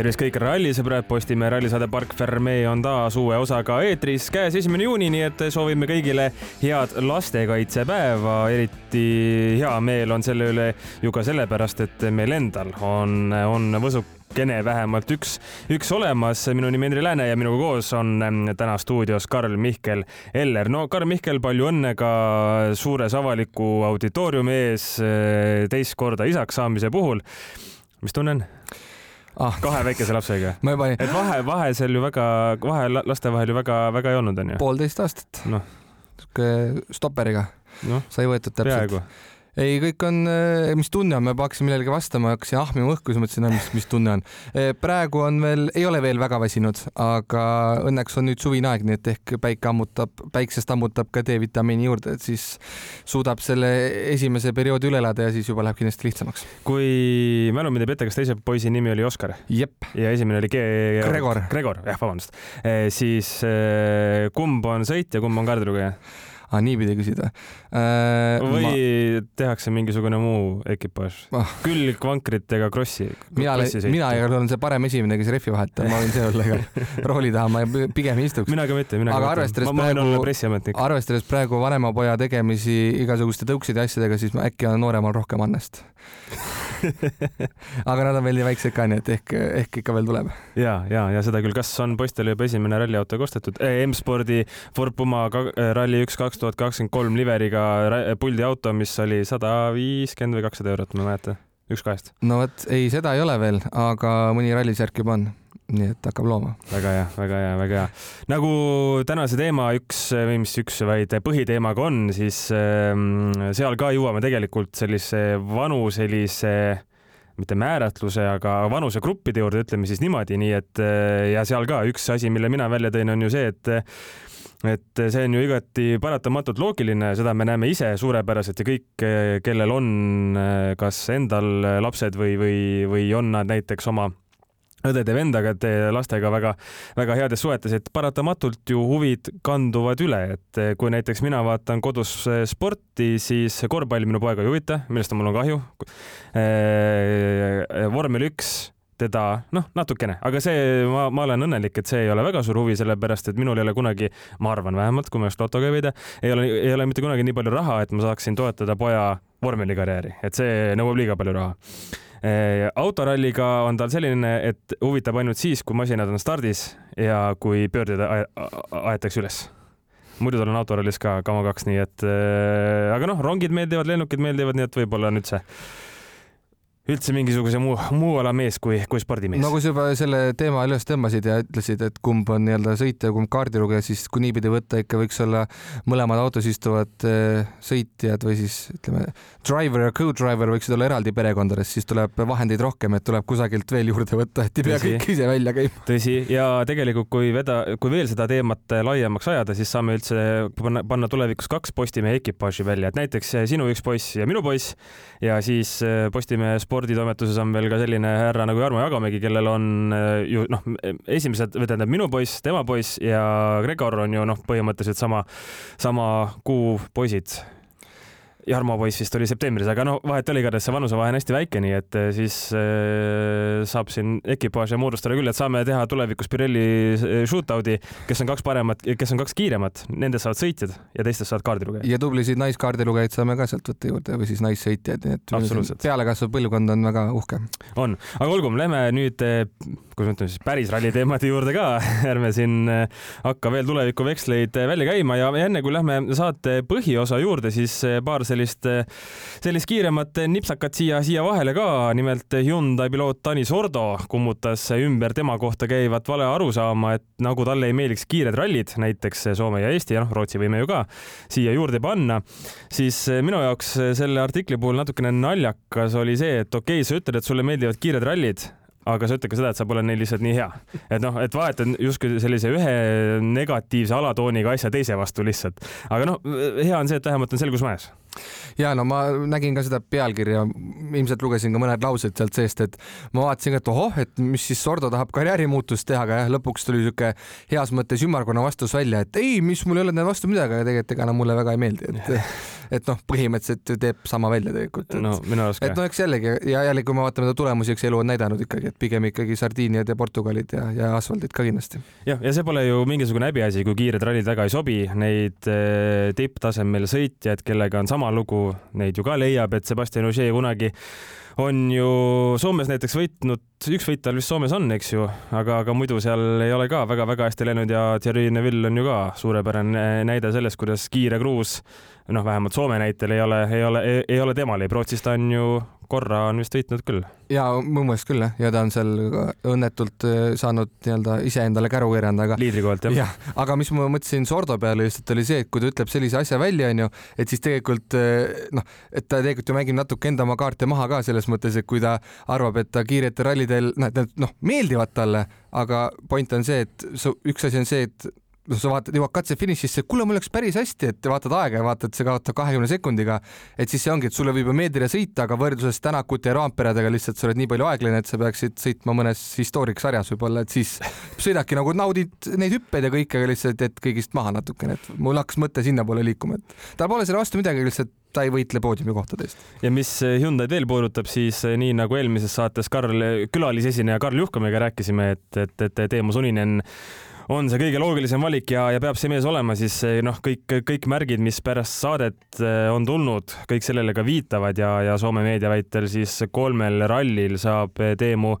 tervist kõik rallisõbrad, Postimehe rallisaade Park Fermee on taas uue osaga eetris. käes esimene juuni, nii et soovime kõigile head lastekaitsepäeva. eriti hea meel on selle üle ju ka sellepärast, et meil endal on, on võsukene vähemalt üks, üks olemas. minu nimi Henri Lääne ja minuga koos on täna stuudios Karl-Mihkel Eller. no Karl-Mihkel, palju õnne ka suures avaliku auditooriumi ees teist korda isaks saamise puhul. mis tunne on? ah. kahe väikese lapsega. ma juba ei. et vahe, vahe seal ju väga, vahe laste vahel ju väga-väga ei olnud, onju. poolteist aastat. noh. sihuke stopperiga no, sai võetud täpselt. Ei, kõik on, eh, mis tunne on, ma juba hakkasin millelegi vastama, hakkasin ahmima õhku, siis mõtlesin, mis, mis tunne on. Eh, praegu on veel, ei ole veel väga väsinud, aga õnneks on nüüd suvine aeg, nii et ehk päike ammutab, päiksest ammutab ka D-vitamiini juurde, et siis suudab selle esimese perioodi üle elada ja siis juba läheb kindlasti lihtsamaks. kui mälu mind ei peta, kas teise poisi nimi oli Oskar? ja esimene oli G Gregor. Gregor, jah, vabandust. Eh, siis kumb on sõitja, kumb on kaardilugeja? Aa, niipidi küsida äh,. või ma... tehakse mingisugune muu ekipaaž oh., külgvankrit ega krossi. mina, mina olen see parem esimene, kes rehvi vahetab, ma võin see olla ka rooli taha, ma pigem istuks. mina ka mitte, mina aga ka mitte. ma, ma praegu, arvestades praegu vanema poja tegemisi igasuguste tõukside ja asjadega, siis äkki on nooremal rohkem annest aga nad on veel nii väiksed ka, nii et ehk, ehk ikka veel tuleb. ja, ja, ja seda küll, kas on poistele juba esimene ralliauto kostetud eh,? M-spordi Ford Puma eh, Rally üks kaks tuhat kakskümmend kolm liveriga puldiauto, mis oli sada viiskümmend või kakssada eurot, ma ei mäleta, üks kahest. no vot, ei, seda ei ole veel, aga mõni rallisärk juba on nii et hakkab looma. väga hea, väga hea, väga hea. nagu tänase teema üks või mis üks, vaid põhiteema ka on, siis ähm, seal ka jõuame tegelikult sellise vanuselise mitte määratluse, aga vanusegruppide juurde, ütleme siis niimoodi, nii et äh, ja seal ka üks asi, mille mina välja tõin, on ju see, et et see on ju igati paratamatult loogiline, seda me näeme ise suurepäraselt ja kõik, kellel on äh, kas endal lapsed või, või, või on nad näiteks oma õdede-vendaga, lastega väga-väga heades suhetes, et paratamatult ju huvid kanduvad üle, et kui näiteks mina vaatan kodus sporti, siis korvpalli minu poega ei huvita, millest mul on kahju. vormel üks teda noh, natukene, aga see, ma, ma olen õnnelik, et see ei ole väga suur huvi, sellepärast et minul ei ole kunagi, ma arvan vähemalt, kui ma just lotoga ei võida, ei ole, ei ole mitte kunagi nii palju raha, et ma saaksin toetada poja vormelikarjääri, et see nõuab liiga palju raha. Eh, autoralliga on tal selline, et huvitab ainult siis, kui masinad on stardis ja kui pöörded aetakse üles. Muidu tal on autorallis ka Kamo kaks, nii et äh, aga noh, rongid meeldivad, lennukid meeldivad, nii et võib-olla nüüd see üldse mingisuguse muu, muu ala mees kui, kui spordimees. no kui sa juba selle teema üles tõmbasid ja ütlesid, et kumb on nii-öelda sõitja, kumb kaardilugeja, siis kui niipidi võtta, ikka võiks olla mõlemad autos istuvad äh, sõitjad või siis ütleme, driver ja co-driver võiksid olla eraldi perekondades, siis tuleb vahendeid rohkem, et tuleb kusagilt veel juurde võtta, et ei pea kõik ise välja käima. tõsi, ja tegelikult, kui veda, kui veel seda teemat laiemaks ajada, siis saame üldse panna, panna tulevikus kaks Postimehe ekipaaži välja, et näiteks sinu üks poiss ja minu poiss ja siis Postimehe sport sporditoimetuses on veel ka selline härra nagu Jarmo Jagamägi, kellel on äh, ju noh, esimesed või tähendab minu poiss, tema poiss ja Gregor on ju noh, põhimõtteliselt sama, sama kuu poisid Jarmo poiss vist oli septembris, aga no vahet ole, igatahes see vanusevahe on hästi väike, nii et eh, siis äh, saab siin ekipaaže moodustada küll, et saame teha tulevikus Pirelli eh, shootout'i, kes on kaks paremat, kes on kaks kiiremat, nendest saavad sõitjad ja teistest saavad kaardilugejad. ja tublisid naiskaardilugejaid saame ka sealt võtta juurde või siis naissõitjaid, nii et pealekasvav põlvkond on väga uhke. on, aga olgu, lähme nüüd, kuidas ma ütlen siis, päris ralli teemade juurde ka. Ärme siin hakka veel tulevikuveksleid välja käima. Ja enne kui lähme saate põhiosa juurde, siis paar sellist, sellist kiiremat nipsakat siia, siia vahele ka. nimelt Hyundai piloot Tanis Ordo kummutas ümber tema kohta käivat vale arusaama, et nagu talle ei meeldiks kiired rallid, näiteks Soome ja Eesti ja noh, Rootsi võime ju ka siia juurde panna, siis minu jaoks selle artikli puhul natukene naljakas oli see, et okei okay,, sa ütled, et sulle meeldivad kiired rallid aga sa ütled ka seda, et sa pole neil lihtsalt nii hea. et noh, et vahetad justkui sellise ühe negatiivse alatooniga asja teise vastu lihtsalt. aga noh, hea on see, et vähemalt on selgus majas ja no ma nägin ka seda pealkirja, ilmselt lugesin ka mõned laused sealt seest, et ma vaatasin et ohoh, et mis siis Sordo tahab karjäärimuutust teha, aga jah, lõpuks tuli siuke heas mõttes ümmargune vastus välja, et ei, mis mul ei ole vastu midagi, aga tegelikult ega no mulle väga ei meeldi, et et noh, põhimõtteliselt teeb sama välja tegelikult. no minu arust ka. et no eks jällegi ja jällegi, kui me vaatame tulemusi, eks elu on näidanud ikkagi, et pigem ikkagi Sardiiniad ja Portugalid ja, ja asfaldid ka kindlasti. jah, ja see pole ju mingisugune häbiasi, kui kiired rallid väga ei sobi, neid eh, tipptasemel sõitjaid, kellega on sama lugu, neid ju ka leiab, et Sebastian Ogier kunagi on ju Soomes näiteks võitnud, üks võit tal vist Soomes on, eks ju, aga, aga muidu seal ei ole ka väga-väga hästi läinud ja Thierry Neville on ju ka suurepärane näide sellest, kuidas kiire kruus noh, vähemalt Soome näitel ei ole, ei ole, ei ole temal, ei Rootsis ta on ju korra on vist võitnud küll. ja mu meelest küll jah, ja ta on seal õnnetult äh, saanud nii-öelda iseendale käru keeranud, aga. liidrikohalt jah ja,. aga mis ma mõtlesin Sordo peale lihtsalt oli see, et kui ta ütleb sellise asja välja, onju, et siis tegelikult äh, noh, et ta tegelikult ju mängib natuke enda oma kaarte maha ka selles mõttes, et kui ta arvab, et ta kiiretel rallidel, noh, noh, meeldivad talle, aga point on see, et üks asi on see, et noh, sa vaatad, jõuad katsefinišisse, kuule, mul läks päris hästi, et vaatad aega ja vaatad, see kaotab kahekümne sekundiga. et siis see ongi, et sulle võib ju meeldida sõita, aga võrdluses Tänakute ja Roomperedega lihtsalt sa oled nii palju aeglane, et sa peaksid sõitma mõnes historic sarjas võib-olla, et siis sõidadki nagu naudid neid hüppeid ja kõike, aga lihtsalt jäid kõigist maha natukene, et mul hakkas mõte sinnapoole liikuma, et tal pole selle vastu midagi, lihtsalt ta ei võitle poodiumikohtade eest. ja mis Hyundai'd veel puudutab, siis nii nagu eelmises saates Karl, külalisesineja Karl Juhkamiga rääkisime, et, et, et Teemu Suninen on see kõige loogilisem valik ja, ja peab see mees olema, siis noh, kõik, kõik märgid, mis pärast saadet eh, on tulnud, kõik sellele ka viitavad ja, ja Soome meedia väitel siis kolmel rallil saab Teemu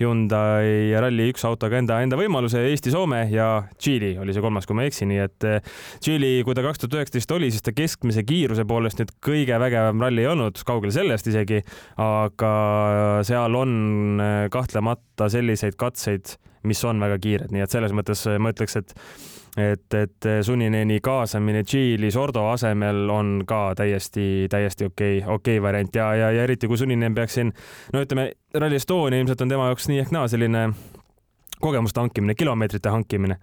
Hyundai ralli üks autoga enda, enda võimaluse Eesti-Soome ja Tšiili oli see kolmas, kui ma ei eksi, nii et eh, Tšiili, kui ta kaks tuhat üheksateist oli, siis ta keskmise kiiruse poolest nüüd kõige vägevam ralli ei olnud, kaugel sellest isegi, aga seal on eh, kahtlemata selliseid katseid mis on väga kiired, nii et selles mõttes äh, ma ütleks, et et, et Sunineni kaasamine Tšiili Sordo asemel on ka täiesti, täiesti okei okay,, okei okay variant ja, ja, ja eriti kui Suninen peaks siin, no ütleme, Rally Estonia ilmselt on tema jaoks nii ehk naa selline kogemuste hankimine, kilomeetrite hankimine.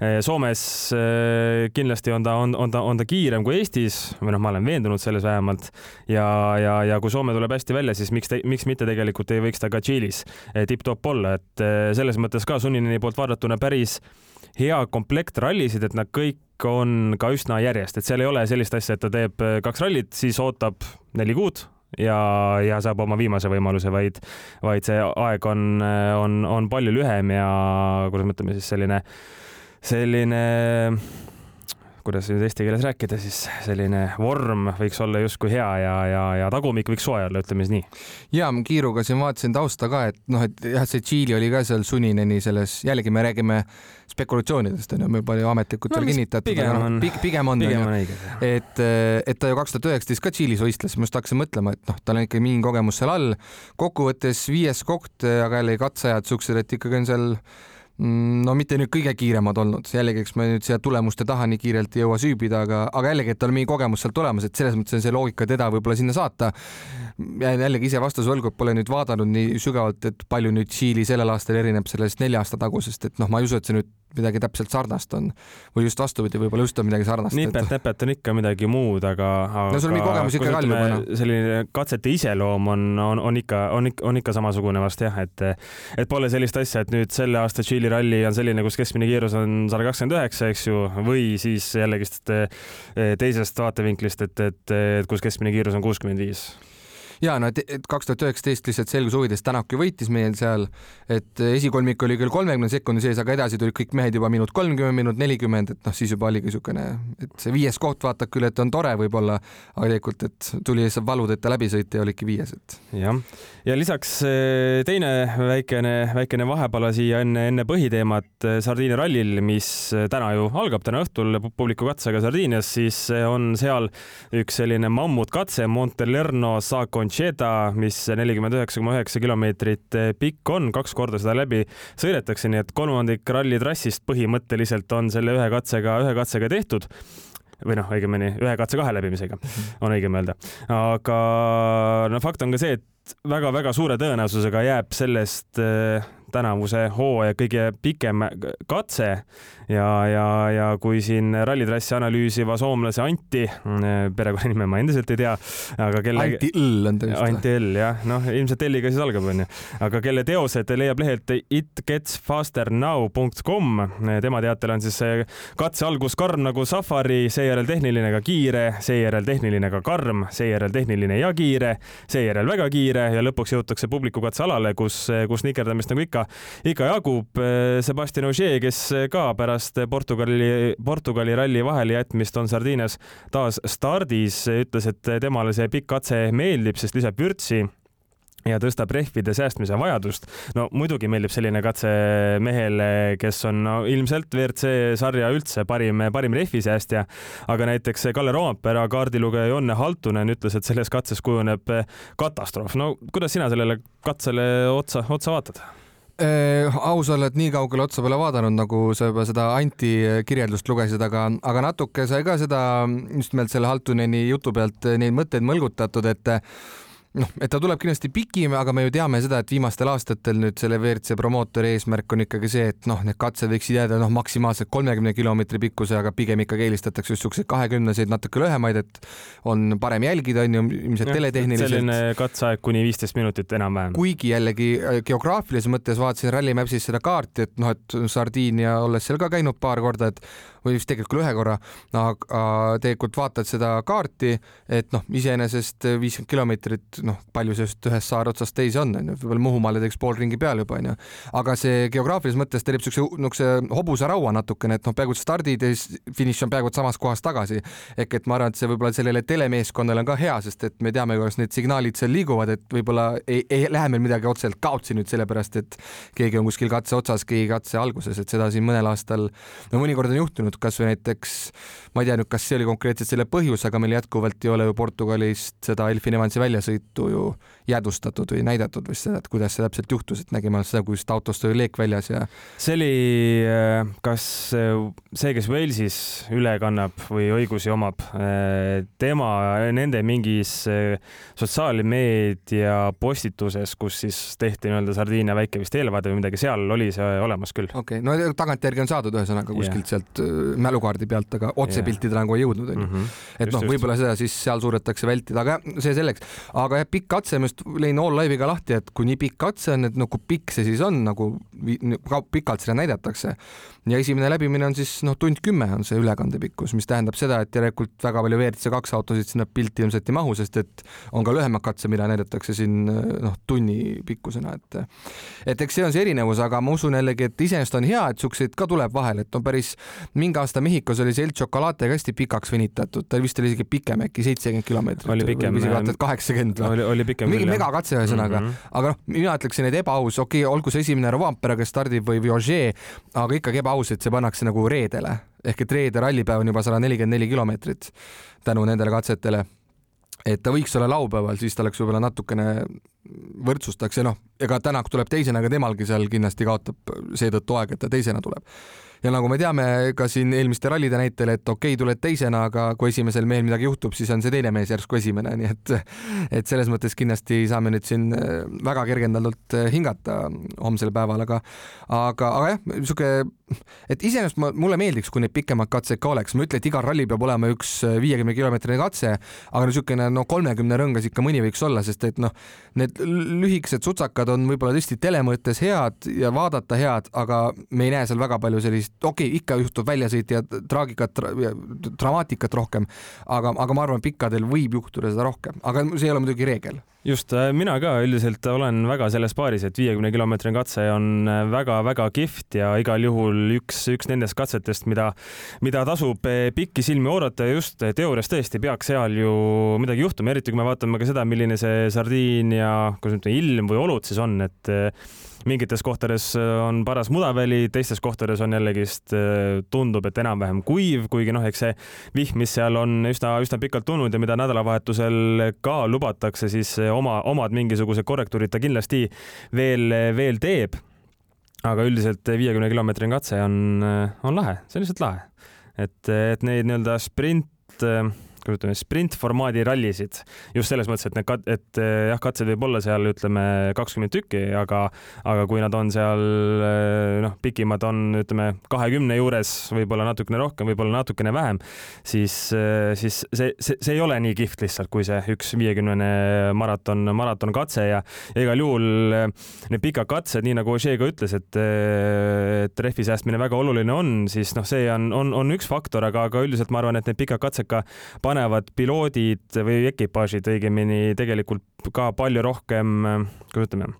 Äh, Soomes äh, kindlasti on ta, on, on ta, on ta kiirem kui Eestis või noh, ma olen veendunud selles vähemalt ja, ja, ja kui Soome tuleb hästi välja, siis miks, miks mitte tegelikult ei võiks ta ka Tšiilis äh, tipp-topp olla, et selles mõttes ka Sunineni poolt vaadatuna päris hea komplekt rallisid, et nad kõik on ka üsna järjest, et seal ei ole sellist asja, et ta teeb kaks rallit, siis ootab neli kuud, ja, ja saab oma viimase võimaluse, vaid, vaid see aeg on, on, on palju lühem ja kuidas me ütleme siis selline, selline kuidas nüüd eesti keeles rääkida, siis selline vorm võiks olla justkui hea ja, ja, ja tagumik võiks soe olla, ütleme siis nii. ja ma kiiruga siin vaatasin tausta ka, et noh, et jah, see Tšiili oli ka seal sunineni selles, jällegi me räägime spekulatsioonidest on ju, meil palju ametlikult no, veel kinnitatud, aga noh, pigem on, pigem on õige. et, et ta ju kaks tuhat üheksateist ka Tšiilis võistles, ma just hakkasin mõtlema, et noh, tal on ikka mingi kogemus seal all. kokkuvõttes viies koht, aga jällegi katsejad siuksed, et ikkagi on seal no mitte nüüd kõige kiiremad olnud, jällegi, eks me nüüd siia tulemuste taha nii kiirelt ei jõua süübida, aga, aga jällegi, et tal mingi kogemus sealt olemas, et selles mõttes on see loogika teda võib-olla sinna saata. Jään jällegi ise vastuse võlgu, et pole nüüd vaadanud nii sügavalt, et palju nüüd Tšiili sellel aastal erineb sellest nelja aasta tagusest, et noh, ma ei usu, et see nüüd midagi täpselt sarnast on või just vastupidi, võib-olla just on midagi sarnast. nipet-näpet et... on ikka midagi muud, aga, aga. no sul on mingi kogemus ikka ka juba noh. selline katsete iseloom on, on, on ikka, on ikka, on ikka samasugune vast jah, et, et pole sellist asja, et nüüd selle aasta Tšiili ralli on selline, kus keskmine kiirus on sada kakskümmend üheksa, eks ju, või siis jällegist teisest vaatevinklist, et, et, et kus keskmine kiirus on kuuskümmend viis ja no et kaks tuhat üheksateist lihtsalt selguse huvides Tänak ju võitis meil seal, et esikolmik oli küll kolmekümne sekundi sees, aga edasi tulid kõik mehed juba minut kolmkümmend, minut nelikümmend, et noh, siis juba oligi niisugune, et see viies koht vaatab küll, et on tore võib-olla, aga tegelikult, et tuli lihtsalt valudeta läbi sõita ja olidki viies, et. jah, ja lisaks eh, teine väikene, väikene vahepala siia enne, enne põhiteemat eh, Sardiinia rallil, mis eh, täna ju algab, täna õhtul publiku katsega Sardiinias, siis on seal üks selline mammutkatse Montelerno Saconci Concheta, mis nelikümmend üheksa koma üheksa kilomeetrit pikk on, kaks korda seda läbi sõidetakse, nii et kolmandik ralli trassist põhimõtteliselt on selle ühe katsega, ühe katsega tehtud või noh, õigemini ühe katse kahe läbimisega on õigem öelda. aga no fakt on ka see, et väga-väga suure tõenäosusega jääb sellest tänavuse hooaja kõige pikem katse ja, ja, ja kui siin rallitrassi analüüsiva soomlase Anti, perekonnanime ma endiselt ei tea, aga kelle. Anti L on ta vist. Anti L jah, noh ilmselt L-iga siis algab onju, aga kelle teosed leiab lehelt itgetsfasternow.com. tema teatel on siis katse algus karm nagu safari, seejärel tehniline ka kiire, seejärel tehniline ka karm, seejärel tehniline ja kiire, seejärel väga kiire ja lõpuks jõutakse publiku katsealale, kus, kus nikerdamist nagu ikka, ikka jagub. Sebastian Ogier, kes ka pärast Portugali, Portugali ralli vahelejätmist on Sardiinias taas stardis, ütles, et temale see pikk katse meeldib, sest lisab vürtsi ja tõstab rehvide säästmise vajadust. no muidugi meeldib selline katse mehele, kes on no, ilmselt WRC sarja üldse parim, parim rehvisäästja, aga näiteks Kalle Roompere, kaardilugeja Jonne Haltunen ütles, et selles katses kujuneb katastroof. no kuidas sina sellele katsele otsa, otsa vaatad? Äh, aus olla, et nii kaugele otsa pole vaadanud, nagu sa juba seda Anti kirjeldust lugesid, aga, aga natuke sai ka seda just nimelt selle Haltuneni jutu pealt neid mõtteid mõlgutatud, et noh, et ta tuleb kindlasti pikim, aga me ju teame seda, et viimastel aastatel nüüd selle WRC promootori eesmärk on ikkagi see, et noh, need katsed võiksid jääda noh, maksimaalselt kolmekümne kilomeetri pikkuse, aga pigem ikkagi eelistatakse just siukseid kahekümneseid natuke lühemaid, et on parem jälgida, on ju, ilmselt teletehniliselt. selline katseaeg kuni viisteist minutit enam-vähem. kuigi jällegi äh, geograafilises mõttes vaatasin Rally Maps'is seda kaarti, et noh, et Sardiinia, olles seal ka käinud paar korda, et või vist tegelikult ühe korra, aga tegelikult vaatad seda kaarti, et noh, iseenesest viiskümmend kilomeetrit, noh, palju see just ühest saare otsast teise on, onju, võib-olla Muhumaale teeks pool ringi peale juba, onju. aga see geograafilises mõttes teeb siukse, niisuguse hobuse raua natukene, et noh, peaaegu stardid ja siis finiš on peaaegu samas kohas tagasi. ehk et ma arvan, et see võib-olla sellele telemeeskonnale on ka hea, sest et me teame, kuidas need signaalid seal liiguvad, et võib-olla ei, ei lähe meil midagi otseselt kaotsi nüüd sellepärast, et keegi on kuskil katse otsas, keegi katse alguses, et seda siin mõnel aastal, no mõnikord on juhtunud, kasvõi näiteks ma ei tea nüüd, kas see oli konkreetselt selle põhjus, aga meil jätkuvalt ei ole ju Portugalist seda Elfin Evansi väljasõitu ju jäädvustatud või näidatud või seda, et kuidas see täpselt juhtus, et nägime seda, kui just autost oli leek väljas ja. see oli, äh, kas äh, see, kes Walesis üle kannab või õigusi omab, äh, tema nende mingis sotsiaalmeedia postituses, kus siis tehti nii-öelda Sardiinia väike vist eelvaade või midagi, seal oli see olemas küll. okei okay., no tagantjärgi on saadud ühesõnaga kuskilt yeah. sealt mälukaardi pealt, aga otse piltidele nagu ei jõudnud, onju. Mhm. et noh, võib-olla seda siis seal suudetakse vältida, aga see selleks. aga jah, pikk katse, ma just lõin All Live'i ka lahti, et kui nii pikk katse on, et no kui pikk see siis on, nagu pikalt seda näidatakse. ja esimene läbimine on siis noh, tund kümme on see ülekande pikkus, mis tähendab seda, et järelikult väga palju WRC kaks autosid sinna pilti ilmselt ei mahu, sest et on ka lühemad katse, mida näidatakse siin noh, tunni pikkusena, et et eks see on see erinevus, aga ma usun jällegi, et iseenesest on hea, et siukseid ka tuleb vahel, et on päris mingi aasta Mehhikos oli see El Chocolate ka hästi pikaks venitatud, ta vist oli isegi pikem äkki seitsekümmend kilomeetrit. oli pikem. kaheksakümmend või? oli, oli pikem mingi megakatse ühesõnaga mm, -hmm. aga noh, mina ütleksin, et ebaaus, okei okay,, olgu see esimene Rovampere, kes stardib või Vioget, aga ikkagi ebaaus, et see pannakse nagu reedele ehk et reede rallipäev on juba sada nelikümmend neli kilomeetrit tänu nendele katsetele et ta võiks olla laupäeval, siis ta oleks võib-olla natukene võrdsustaks ja noh, ega Tänak tuleb teisena, aga temalgi seal kindlasti kaotab seetõttu aega, et ta teisena tuleb ja nagu me teame ka siin eelmiste rallide näitel, et okei okay,, tuled teisena, aga kui esimesel mehel midagi juhtub, siis on see teine mees järsku esimene, nii et et selles mõttes kindlasti saame nüüd siin äh, väga kergendatult äh, hingata homsel päeval, aga aga, aga jah, niisugune, et iseenesest mulle meeldiks, kui neid pikemaid katseid ka oleks, ma ei ütle, et igal rallil peab olema üks äh, viiekümne kilomeetrine katse, aga niisugune no kolmekümne rõngas ikka mõni võiks olla, sest et noh, need lühikesed sutsakad on võib-olla tõesti tele mõttes head ja vaadata head, aga me ei näe seal väga palju sellist okei okay,, ikka juhtub väljasõit ja traagikat tra,, dramaatikat rohkem, aga, aga ma arvan, pikkadel võib juhtuda seda rohkem, aga see ei ole muidugi reegel. Just, äh, mina ka üldiselt olen väga selles paaris, et viiekümne kilomeetrine katse on väga-väga äh, kihvt ja igal juhul üks, üks nendest katsetest, mida, mida tasub äh, pikki silmi oodata ja just teoorias tõesti peaks seal ju midagi juhtuma, eriti kui me vaatame ka seda, milline see Sardiinia, kuidas ütleme, ilm või olud siis on, et mingites kohtades on paras mudaväli, teistes kohtades on jällegist, tundub, et enam-vähem kuiv, kuigi noh, eks see vihm, mis seal on üsna, üsna pikalt tulnud ja mida nädalavahetusel ka lubatakse, siis oma, omad mingisugused korrektuurid ta kindlasti veel, veel teeb. aga üldiselt viiekümne kilomeetrine katse on, on lahe, see on lihtsalt lahe. et, et neid nii-öelda sprint ütleme, sprintformaadi rallisid. Just selles mõttes, et need, et eh, jah, katsed võib olla seal ütleme kakskümmend tükki, aga, aga kui nad on seal eh, noh, pikimad on ütleme kahekümne juures, võib-olla natukene rohkem, võib-olla natukene vähem, siis, eh, siis see, see, see ei ole nii kihvt lihtsalt, kui see üks viiekümnene maraton, maratonkatse ja, ja igal juhul need pikad katsed, nii nagu Ožee ka ütles, et, et rehvi säästmine väga oluline on, siis noh, see on, on, on üks faktor, aga, aga üldiselt ma arvan, et need pikad katsed ka panevad piloodid või ekipaažid õigemini tegelikult ka palju rohkem, kuidas ütleme,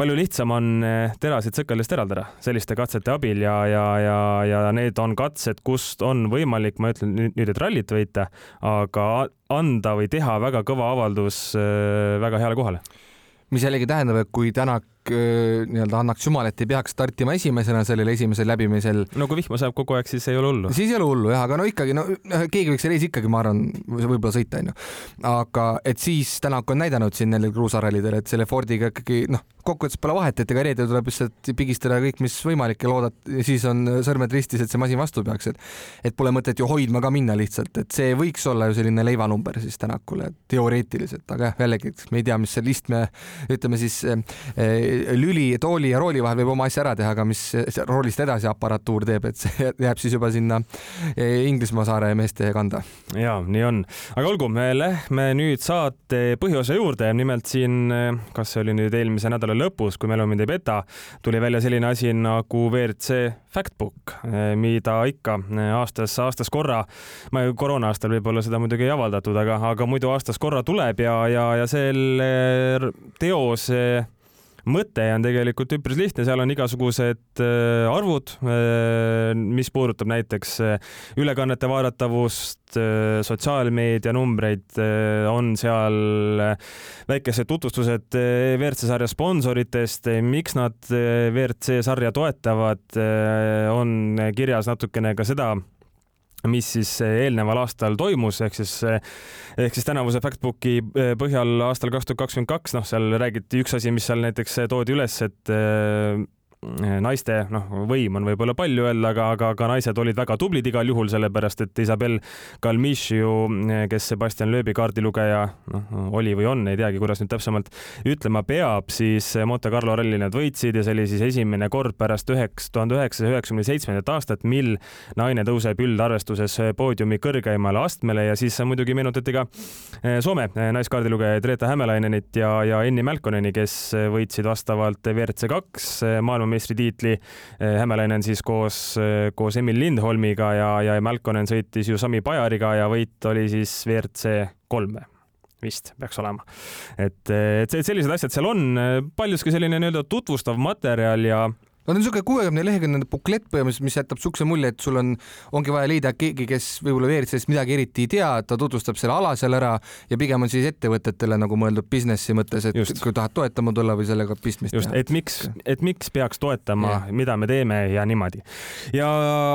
palju lihtsam on eh, terasid sõkaldest eraldada selliste katsete abil ja, ja, ja, ja need on katsed, kust on võimalik, ma ütlen nüüd, et rallit võita, aga anda või teha väga kõva avaldus eh, väga heale kohale. Mis jällegi tähendab, et kui Tänak nii-öelda annaks jumal, et ei peaks startima esimesena sellel esimesel läbimisel. no kui vihma sajab kogu aeg, siis ei ole hullu. siis ei ole hullu jah, aga no ikkagi no keegi võiks reis ikkagi, ma arvan, võib-olla sõita onju. aga et siis Tänak on näidanud siin nendel kruusarallidel, et selle Fordiga ikkagi noh, kokkuvõttes pole vahet, et ega reedel tuleb lihtsalt pigistada kõik, mis võimalik ja loodad, siis on sõrmed ristis, et see masin vastu peaks, et et pole mõtet ju hoidma ka minna lihtsalt, et see võiks olla ju selline leivanumber siis Tänakule teoreetiliselt, aga jah, jällegi me ei tea, mis seal istme, ütleme siis eh, lüli, tooli ja rooli vahel võib oma asja ära teha, aga mis roolist edasi aparatuur teeb, et see jääb siis juba sinna e, Inglismaa saare meeste kanda. ja nii on, aga olgu, me lähme nüüd saate põhiosa juurde, nimelt siin, kas see oli nüüd eelmise nädala lõpus, kui mälu mind ei peta, tuli välja selline asi nagu WRC Factbook, mida ikka aastas, aastas korra, ma koroona aastal võib-olla seda muidugi ei avaldatud, aga, aga muidu aastas korra tuleb ja, ja, ja selle teose mõte on tegelikult üpris lihtne, seal on igasugused äh, arvud, äh, mis puudutab näiteks äh, ülekannete vaadatavust, sotsiaalmeedia numbreid, on seal väikesed tutvustused WRC sarja sponsoritest, miks nad WRC sarja toetavad, on kirjas natukene ka seda, mis siis eelneval aastal toimus, ehk siis, ehk siis tänavuse Factbooki eh, põhjal aastal kaks tuhat kakskümmend kaks, noh, seal räägiti üks asi, mis seal näiteks toodi üles, et eh, naiste, noh, võim on võib-olla palju öelda, aga, aga ka naised olid väga tublid igal juhul, sellepärast et Isabel Kalmišiu, kes Sebastian Loebi kaardilugeja, noh, oli või on, ei teagi, kuidas nüüd täpsemalt ütlema peab, siis Monte Carlo ralli nad võitsid ja see oli siis esimene kord pärast üheks, tuhande üheksasaja üheksakümne seitsmendat aastat, mil naine tõuseb üldarvestuses poodiumi kõrgeimale astmele ja siis muidugi meenutati ka eh, Soome naiskaardilugejaid Reeta Hämelainenit ja, ja Enni Mälkoneni, kes võitsid vastavalt WRC kaks maailma maailmameistritiitli. Eh, Hämelainen siis koos, eh, koos Emil Lindholmiga ja, ja Malkonen sõitis ju Sami Pajariga ja võit oli siis WRC kolme vist peaks olema. et, eh, et sellised asjad seal on, paljuski selline nii-öelda tutvustav materjal ja no ta on niisugune kuuekümne leheküljeline buklett põhimõtteliselt, mis jätab niisuguse mulje, et sul on, ongi vaja leida keegi, kes võib-olla WRC-st midagi eriti ei tea, ta tutvustab selle ala seal ära ja pigem on siis ettevõtetele nagu mõeldud businessi mõttes, et just. kui tahad toetama tulla või sellega pistmist just, teha. et miks, et miks peaks toetama, mida me teeme ja niimoodi. ja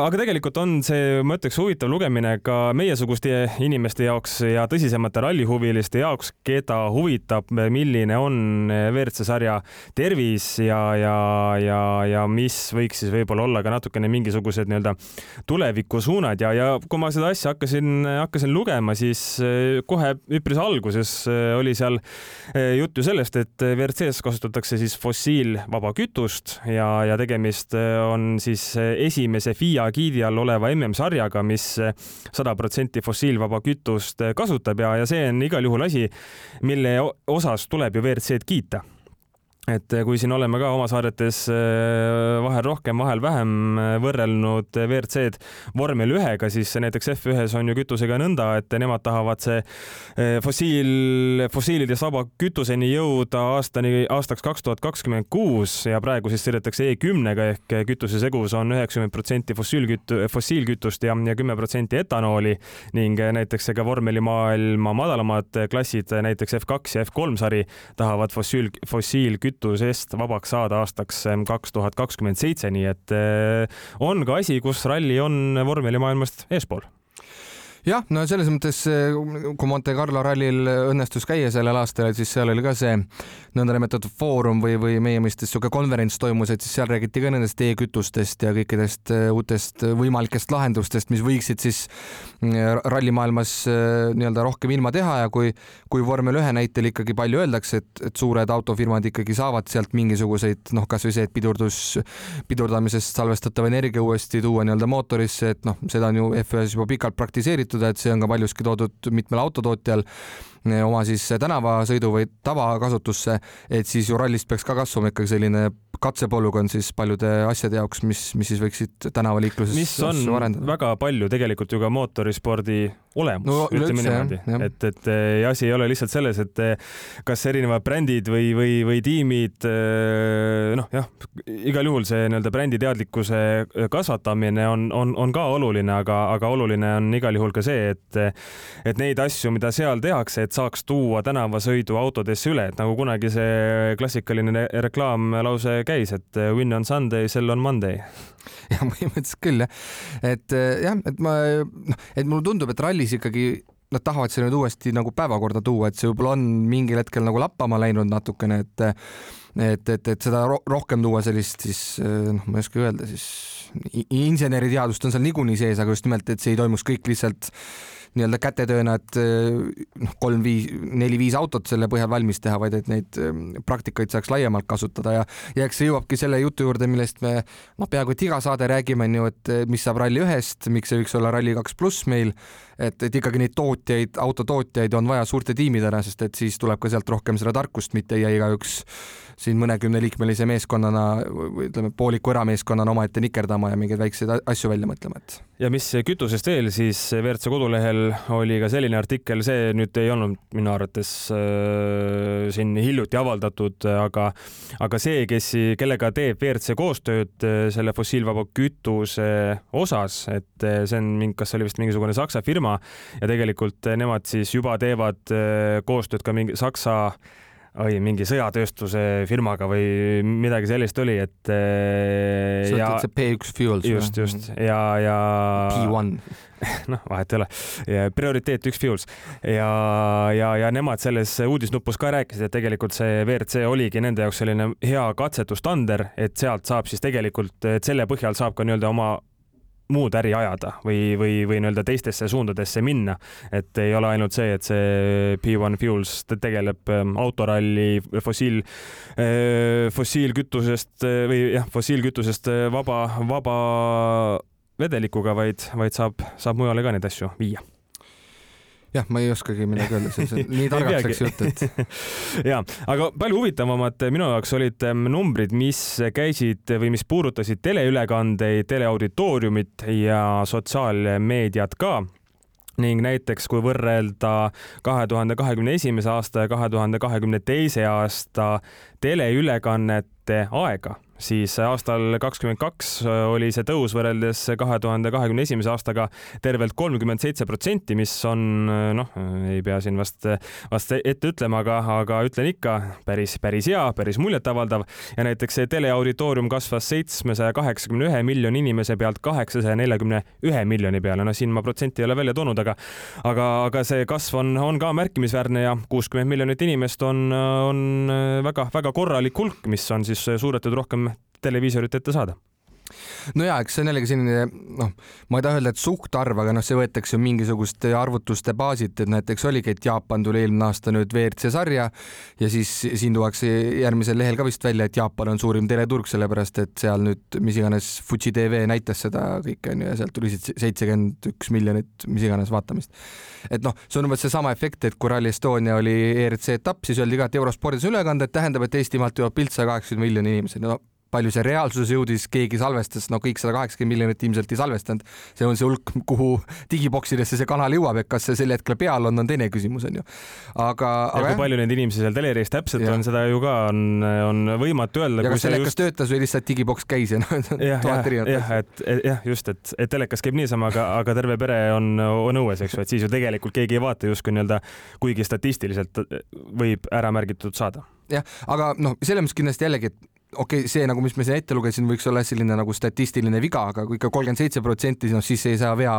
aga tegelikult on see, ma ütleks, huvitav lugemine ka meiesuguste inimeste jaoks ja tõsisemate rallihuviliste jaoks, keda huvitab, milline on WRC sarja tervis ja, ja, ja ja mis võiks siis võib-olla olla ka natukene mingisugused nii-öelda tulevikusuunad ja, ja kui ma seda asja hakkasin, hakkasin lugema, siis eh, kohe üpris alguses eh, oli seal eh, juttu sellest, et WRC-s kasutatakse siis fossiilvaba kütust ja, ja tegemist on siis esimese FIA giidi all oleva MM-sarjaga, mis sada protsenti fossiilvaba kütust kasutab ja, ja see on igal juhul asi, mille osas tuleb ju WRC-d kiita et eh, kui siin oleme ka oma saadetes eh, vahel rohkem, vahel vähem eh, võrrelnud WRC-d vormel ühega, siis näiteks F1-s on ju kütusega nõnda, et nemad tahavad see fossiil, fossiilidest vaba kütuseni jõuda aastani, aastaks kaks tuhat kakskümmend kuus ja praegu siis sõidetakse E10-ga ehk kütuse segus on üheksakümmend protsenti fossiilkütu-, fossiilkütust ja, ja kümme protsenti etanooli ning näiteks ka vormelimaailma madalamad klassid, näiteks F2 ja F3 sari tahavad fossiil, fossiilkütust kütusest vabaks saada aastaks kaks tuhat kakskümmend seitse, nii et eh, on ka asi, kus ralli on vormelimaailmast eespool jah, no selles mõttes, kui Monte Carlo rallil õnnestus käia sellel aastal, siis seal oli ka see nõndanimetatud foorum või, või meie mõistes niisugune konverents toimus, et siis seal räägiti ka nendest e-kütustest ja kõikidest äh, uutest võimalikest lahendustest, mis võiksid siis äh, rallimaailmas äh, nii-öelda rohkem ilma teha ja kui, kui vormel ühe näitel ikkagi palju öeldakse, et, et suured autofirmad ikkagi saavad sealt mingisuguseid noh, kasvõi see, et pidurdus, pidurdamisest salvestatav energia uuesti tuua nii-öelda mootorisse, et noh, seda on ju F1-s juba pikalt praktiseeritud kasutada, et see on ka paljuski toodud mitmel autotootjal oma siis tänavasõidu või tavakasutusse, et siis ju rallist peaks ka kasvama ikkagi selline katsepolügoon siis paljude asjade jaoks, mis, mis siis võiksid tänavaliikluses mis on arendada. väga palju tegelikult ju ka mootorispordi olemus no,, ütleme niimoodi, et, et ja asi ei ole lihtsalt selles, et kas erinevad brändid või, või, või tiimid noh, jah, igal juhul see nii-öelda brändi teadlikkuse kasvatamine on, on, on ka oluline, aga, aga oluline on igal juhul ka see, et et neid asju, mida seal tehakse, et saaks tuua tänavasõidu autodesse üle, et nagu kunagi see klassikaline reklaamlause käis, et win on Sunday, sell on Monday. jah, põhimõtteliselt küll jah, et eh, jah, et ma noh, et mulle tundub, et rallis ikkagi nad tahavad selle nüüd uuesti nagu päevakorda tuua, et see võib-olla on mingil hetkel nagu lappama läinud natukene, et et, et, et seda rohkem tuua sellist siis eh, noh, ma ei oska öelda siis inseneriteadust on seal niikuinii sees, aga just nimelt, et see ei toimuks kõik lihtsalt nii-öelda kätetööna, et eh, noh, kolm-viis, neli-viis autot selle põhjal valmis teha, vaid et neid eh, praktikaid saaks laiemalt kasutada ja, ja eks see jõuabki selle jutu juurde, millest me noh, peaaegu et iga saade räägime, on ju, et eh, mis saab Rally ühest, miks see võiks olla Rally kaks pluss meil, et, et ikkagi neid tootjaid, autotootjaid on vaja suurte tiimidena, sest et siis tuleb ka sealt rohkem seda tarkust, mitte ei jää igaüks siin mõnekümneliikmelise meeskonnana ütleme, pooliku erameeskonnana omaette nikerdama ja mingeid väikseid asju välja mõtlema, et. ja mis kütusest veel, siis WRC kodulehel oli ka selline artikkel, see nüüd ei olnud minu arvates äh, siin hiljuti avaldatud, aga, aga see, kes, kellega teeb WRC koostööd äh, selle fossiilvaba kütuse osas, et äh, see on kas see oli vist mingisugune Saksa firma ja tegelikult nemad siis juba teevad äh, koostööd ka mingi Saksa oi, mingi sõjatööstuse firmaga või midagi sellist oli, et. sa ütled see P1 Fuels? just, just ja, ja. P1 noh, vahet ei ole. prioriteet üks Fuels ja, ja, ja nemad selles uudisnupus ka rääkisid, et tegelikult see WRC oligi nende jaoks selline hea katsetustander, et sealt saab siis tegelikult, et selle põhjal saab ka nii-öelda oma muud äri ajada või, või, või nii-öelda teistesse suundadesse minna. et ei ole ainult see, et see P1 Fuels tegeleb ähm, autoralli fossiil, äh, fossiilkütusest äh, või jah, fossiilkütusest äh, vaba, vaba vedelikuga, vaid, vaid saab, saab mujale ka neid asju viia jah, ma ei oskagi midagi öelda, see on nii targaks läks jutt, et. ja, aga palju huvitavamad minu jaoks olid ähm, numbrid, mis käisid või mis puudutasid teleülekandeid, teleauditooriumit ja sotsiaalmeediat ka ning näiteks kui võrrelda kahe tuhande kahekümne esimese aasta ja kahe tuhande kahekümne teise aasta teleülekannete aega siis aastal kakskümmend kaks äh, oli see tõus võrreldes kahe tuhande kahekümne esimese aastaga tervelt kolmkümmend seitse protsenti, mis on äh, noh, ei pea siin vast, vast ette ütlema, aga, aga ütlen ikka päris, päris hea, päris muljetavaldav ja näiteks see teleauditoorium kasvas seitsmesaja kaheksakümne ühe miljoni inimese pealt kaheksasaja neljakümne ühe miljoni peale. no siin ma protsenti ei ole välja toonud, aga, aga, aga see kasv on, on ka märkimisväärne ja kuuskümmend miljonit inimest on, on väga-väga korralik hulk, mis on siis suudetud rohkem televiisorit ette saada no ja eks see on jällegi selline noh, ma ei taha öelda, et suhtarv, aga noh, see võetakse mingisuguste arvutuste baasilt, et näiteks oligi, et Jaapan tuli eelmine aasta nüüd WRC sarja ja siis siin tuuakse järgmisel lehel ka vist välja, et Jaapan on suurim teleturg, sellepärast et seal nüüd mis iganes Fuji TV näitas seda kõike onju ja sealt tuli seitsekümmend üks miljonit mis iganes vaatamist. et noh, see on umbes seesama efekt, et kui Rally Estonia oli ERC etapp, siis öeldi ka, et eurospordis ülekanded, tähendab, et Eestimaalt jõuab pilt saja kaheksakümne miljoni inimeseni no palju see reaalsuses jõudis, keegi salvestas, no kõik sada kaheksakümmend miljonit ilmselt ei salvestanud. see on see hulk, kuhu digiboksidesse see kanal jõuab, et kas see sel hetkel peal on, on teine küsimus, onju. aga, aga. kui jah. palju neid inimesi seal teleris täpselt ja. on, seda ju ka on, on võimatu öelda. ja kas telekas just... töötas või lihtsalt digiboks käis ja noh, tuhat erinevat. jah, et jah, just, et, et telekas käib niisama, aga, aga terve pere on, on õues, eks ju, et siis ju tegelikult keegi ei vaata justkui nii-öelda, kuigi statistiliselt võib ära märgitud saada jah, aga noh, selles mõttes kindlasti jällegi, et okei okay,, see nagu, mis ma siin ette lugesin, võiks olla selline nagu statistiline viga, aga kui ikka kolmkümmend seitse protsenti, noh siis ei saa vea,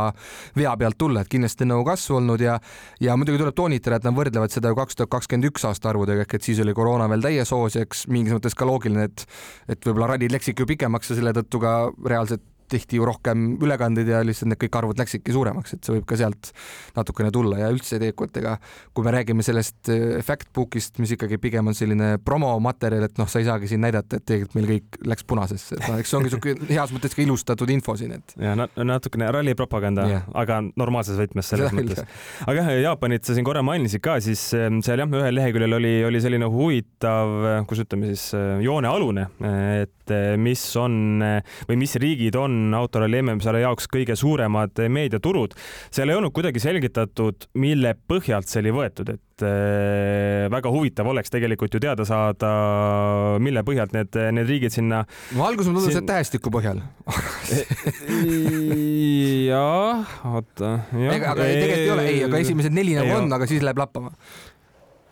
vea pealt tulla, et kindlasti on nagu kasvu olnud ja ja muidugi tuleb toonitada, et nad võrdlevad seda ju kaks tuhat kakskümmend üks aasta arvudega, ehk et siis oli koroona veel täies hoos ja eks mingis mõttes ka loogiline, et et võib-olla rallid läksidki ju pikemaks ja selle tõttu ka reaalselt tehti ju rohkem ülekandeid ja lihtsalt need kõik arvud läksidki suuremaks, et see võib ka sealt natukene tulla ja üldse tegelikult ega kui me räägime sellest äh, Factbookist, mis ikkagi pigem on selline promomaterjal, et noh, sa ei saagi siin näidata, et tegelikult meil kõik läks punasesse, et noh, eks see ongi niisugune heas mõttes ka ilustatud info siin, et. ja natukene rallipropaganda yeah., aga normaalses võtmes selles Seda mõttes. aga jah, Jaapanit sa siin korra mainisid ka, siis ähm, seal jah, ühel leheküljel oli, oli selline huvitav, kuidas ütleme siis, äh, joonealune, et äh, mis on või mis riigid on autoralli MM-sarja jaoks kõige suuremad meediaturud. seal ei olnud kuidagi selgitatud, mille põhjalt see oli võetud, et väga huvitav oleks tegelikult ju teada saada, mille põhjalt need, need riigid sinna. no alguses mulle tundus, et tähestiku põhjal jah, oota. aga tegelikult ei ole, ei, aga esimesed neli nagu on, aga siis läheb lappama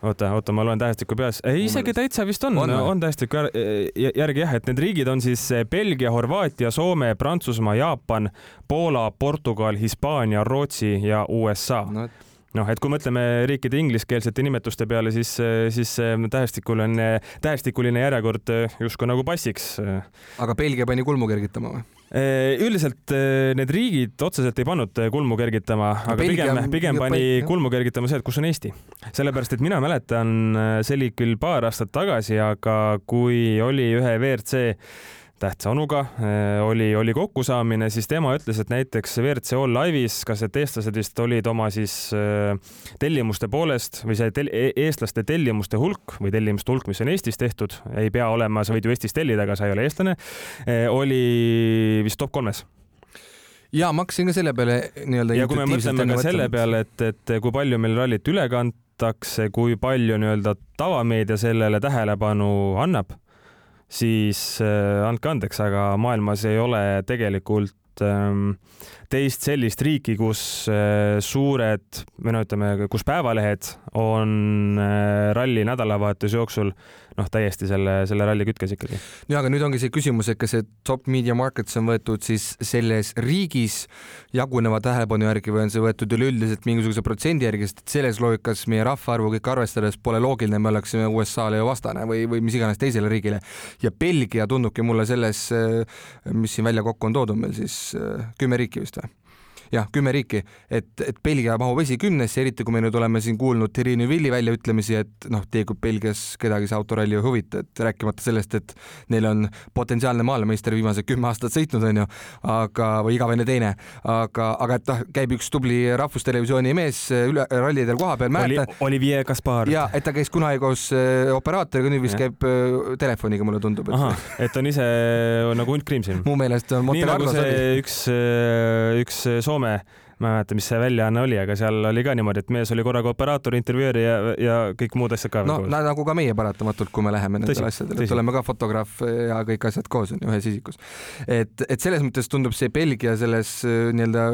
oota, oota, ma loen tähestiku peas. ei, isegi täitsa vist on, on, on tähestiku järgi jah, et need riigid on siis eh, Belgia, Horvaatia, Soome, Prantsusmaa, Jaapan, Poola, Portugal, Hispaania, Rootsi ja USA no, et noh, et kui mõtleme riikide ingliskeelsete nimetuste peale, siis, eh, siis tähestikuline, tähestikuline järjekord eh, justkui nagu passiks. aga Belgia pani kulmu kergitama või? Äh, üldiselt äh, need riigid otseselt ei pannud äh, kulmu kergitama, aga Belgia, pigem, pigem pani kulmu kergitama see, et kus on Eesti. sellepärast, et mina mäletan, see oli küll paar aastat tagasi, aga kui oli ühe WRC tähtsa onuga äh, oli, oli kokkusaamine, siis tema ütles, et näiteks WRC All Live'is, kas need eestlased vist olid oma siis äh, tellimuste poolest või see tel e-, eestlaste tellimuste hulk või tellimuste hulk, mis on Eestis tehtud, ei pea olema, sa võid ju Eestis tellida, aga sa ei ole eestlane, äh, oli vist top kolmes ja ma hakkasin ka selle peale nii-öelda. ja kui me mõtleme ka selle peale, et, et kui palju meil rallit üle kantakse, kui palju nii-öelda tavameedia sellele tähelepanu annab siis äh, andke andeks, aga maailmas ei ole tegelikult ähm, teist sellist riiki, kus äh, suured või no ütleme, kus päevalehed on äh, ralli nädalavahetuse jooksul noh, täiesti selle, selle ralli kütkes ikkagi. ja aga nüüd ongi see küsimus, et kas see top media markets on võetud siis selles riigis jaguneva tähelepanu järgi või on see võetud üleüldiselt mingisuguse protsendi järgi, sest selles loogikas meie rahvaarvu kõike arvestades pole loogiline, me oleksime USA-le ju vastane või, või mis iganes teisele riigile. ja Belgia tundubki mulle selles, mis siin välja kokku on toodud meil siis kümme riiki vist või? Jah, kümme riiki, et, et Belgia mahub esikümnesse, eriti kui me nüüd oleme siin kuulnud Thierry Neuvilli väljaütlemisi, et noh, tegelikult Belgias kedagi see autoralli ei huvita, et rääkimata sellest, et neil on potentsiaalne maailmameister viimased kümme aastat sõitnud, onju, aga, või igavene teine, aga, aga et noh, käib üks tubli rahvustelevisiooni mees üle rallidel kohapeal, mäletan. Olivier Kaspar. ja, et ta käis kunagi koos äh, operaatoriga, nüüd vist käib äh, telefoniga, mulle tundub. et et on ise nagu hunt kriim siin. mu meelest on Monte Carlo. nii nagu see üks, äh, üks Soome ma ei mäleta, mis see väljaanne oli, aga seal oli ka niimoodi, et mees oli korraga operaator, intervjueer ja, ja kõik muud asjad ka. no nagu ka meie paratamatult, kui me läheme nendele asjadele, et oleme ka fotograaf ja kõik asjad koos on ju ühes isikus. et, et selles mõttes tundub see Belgia selles äh, nii-öelda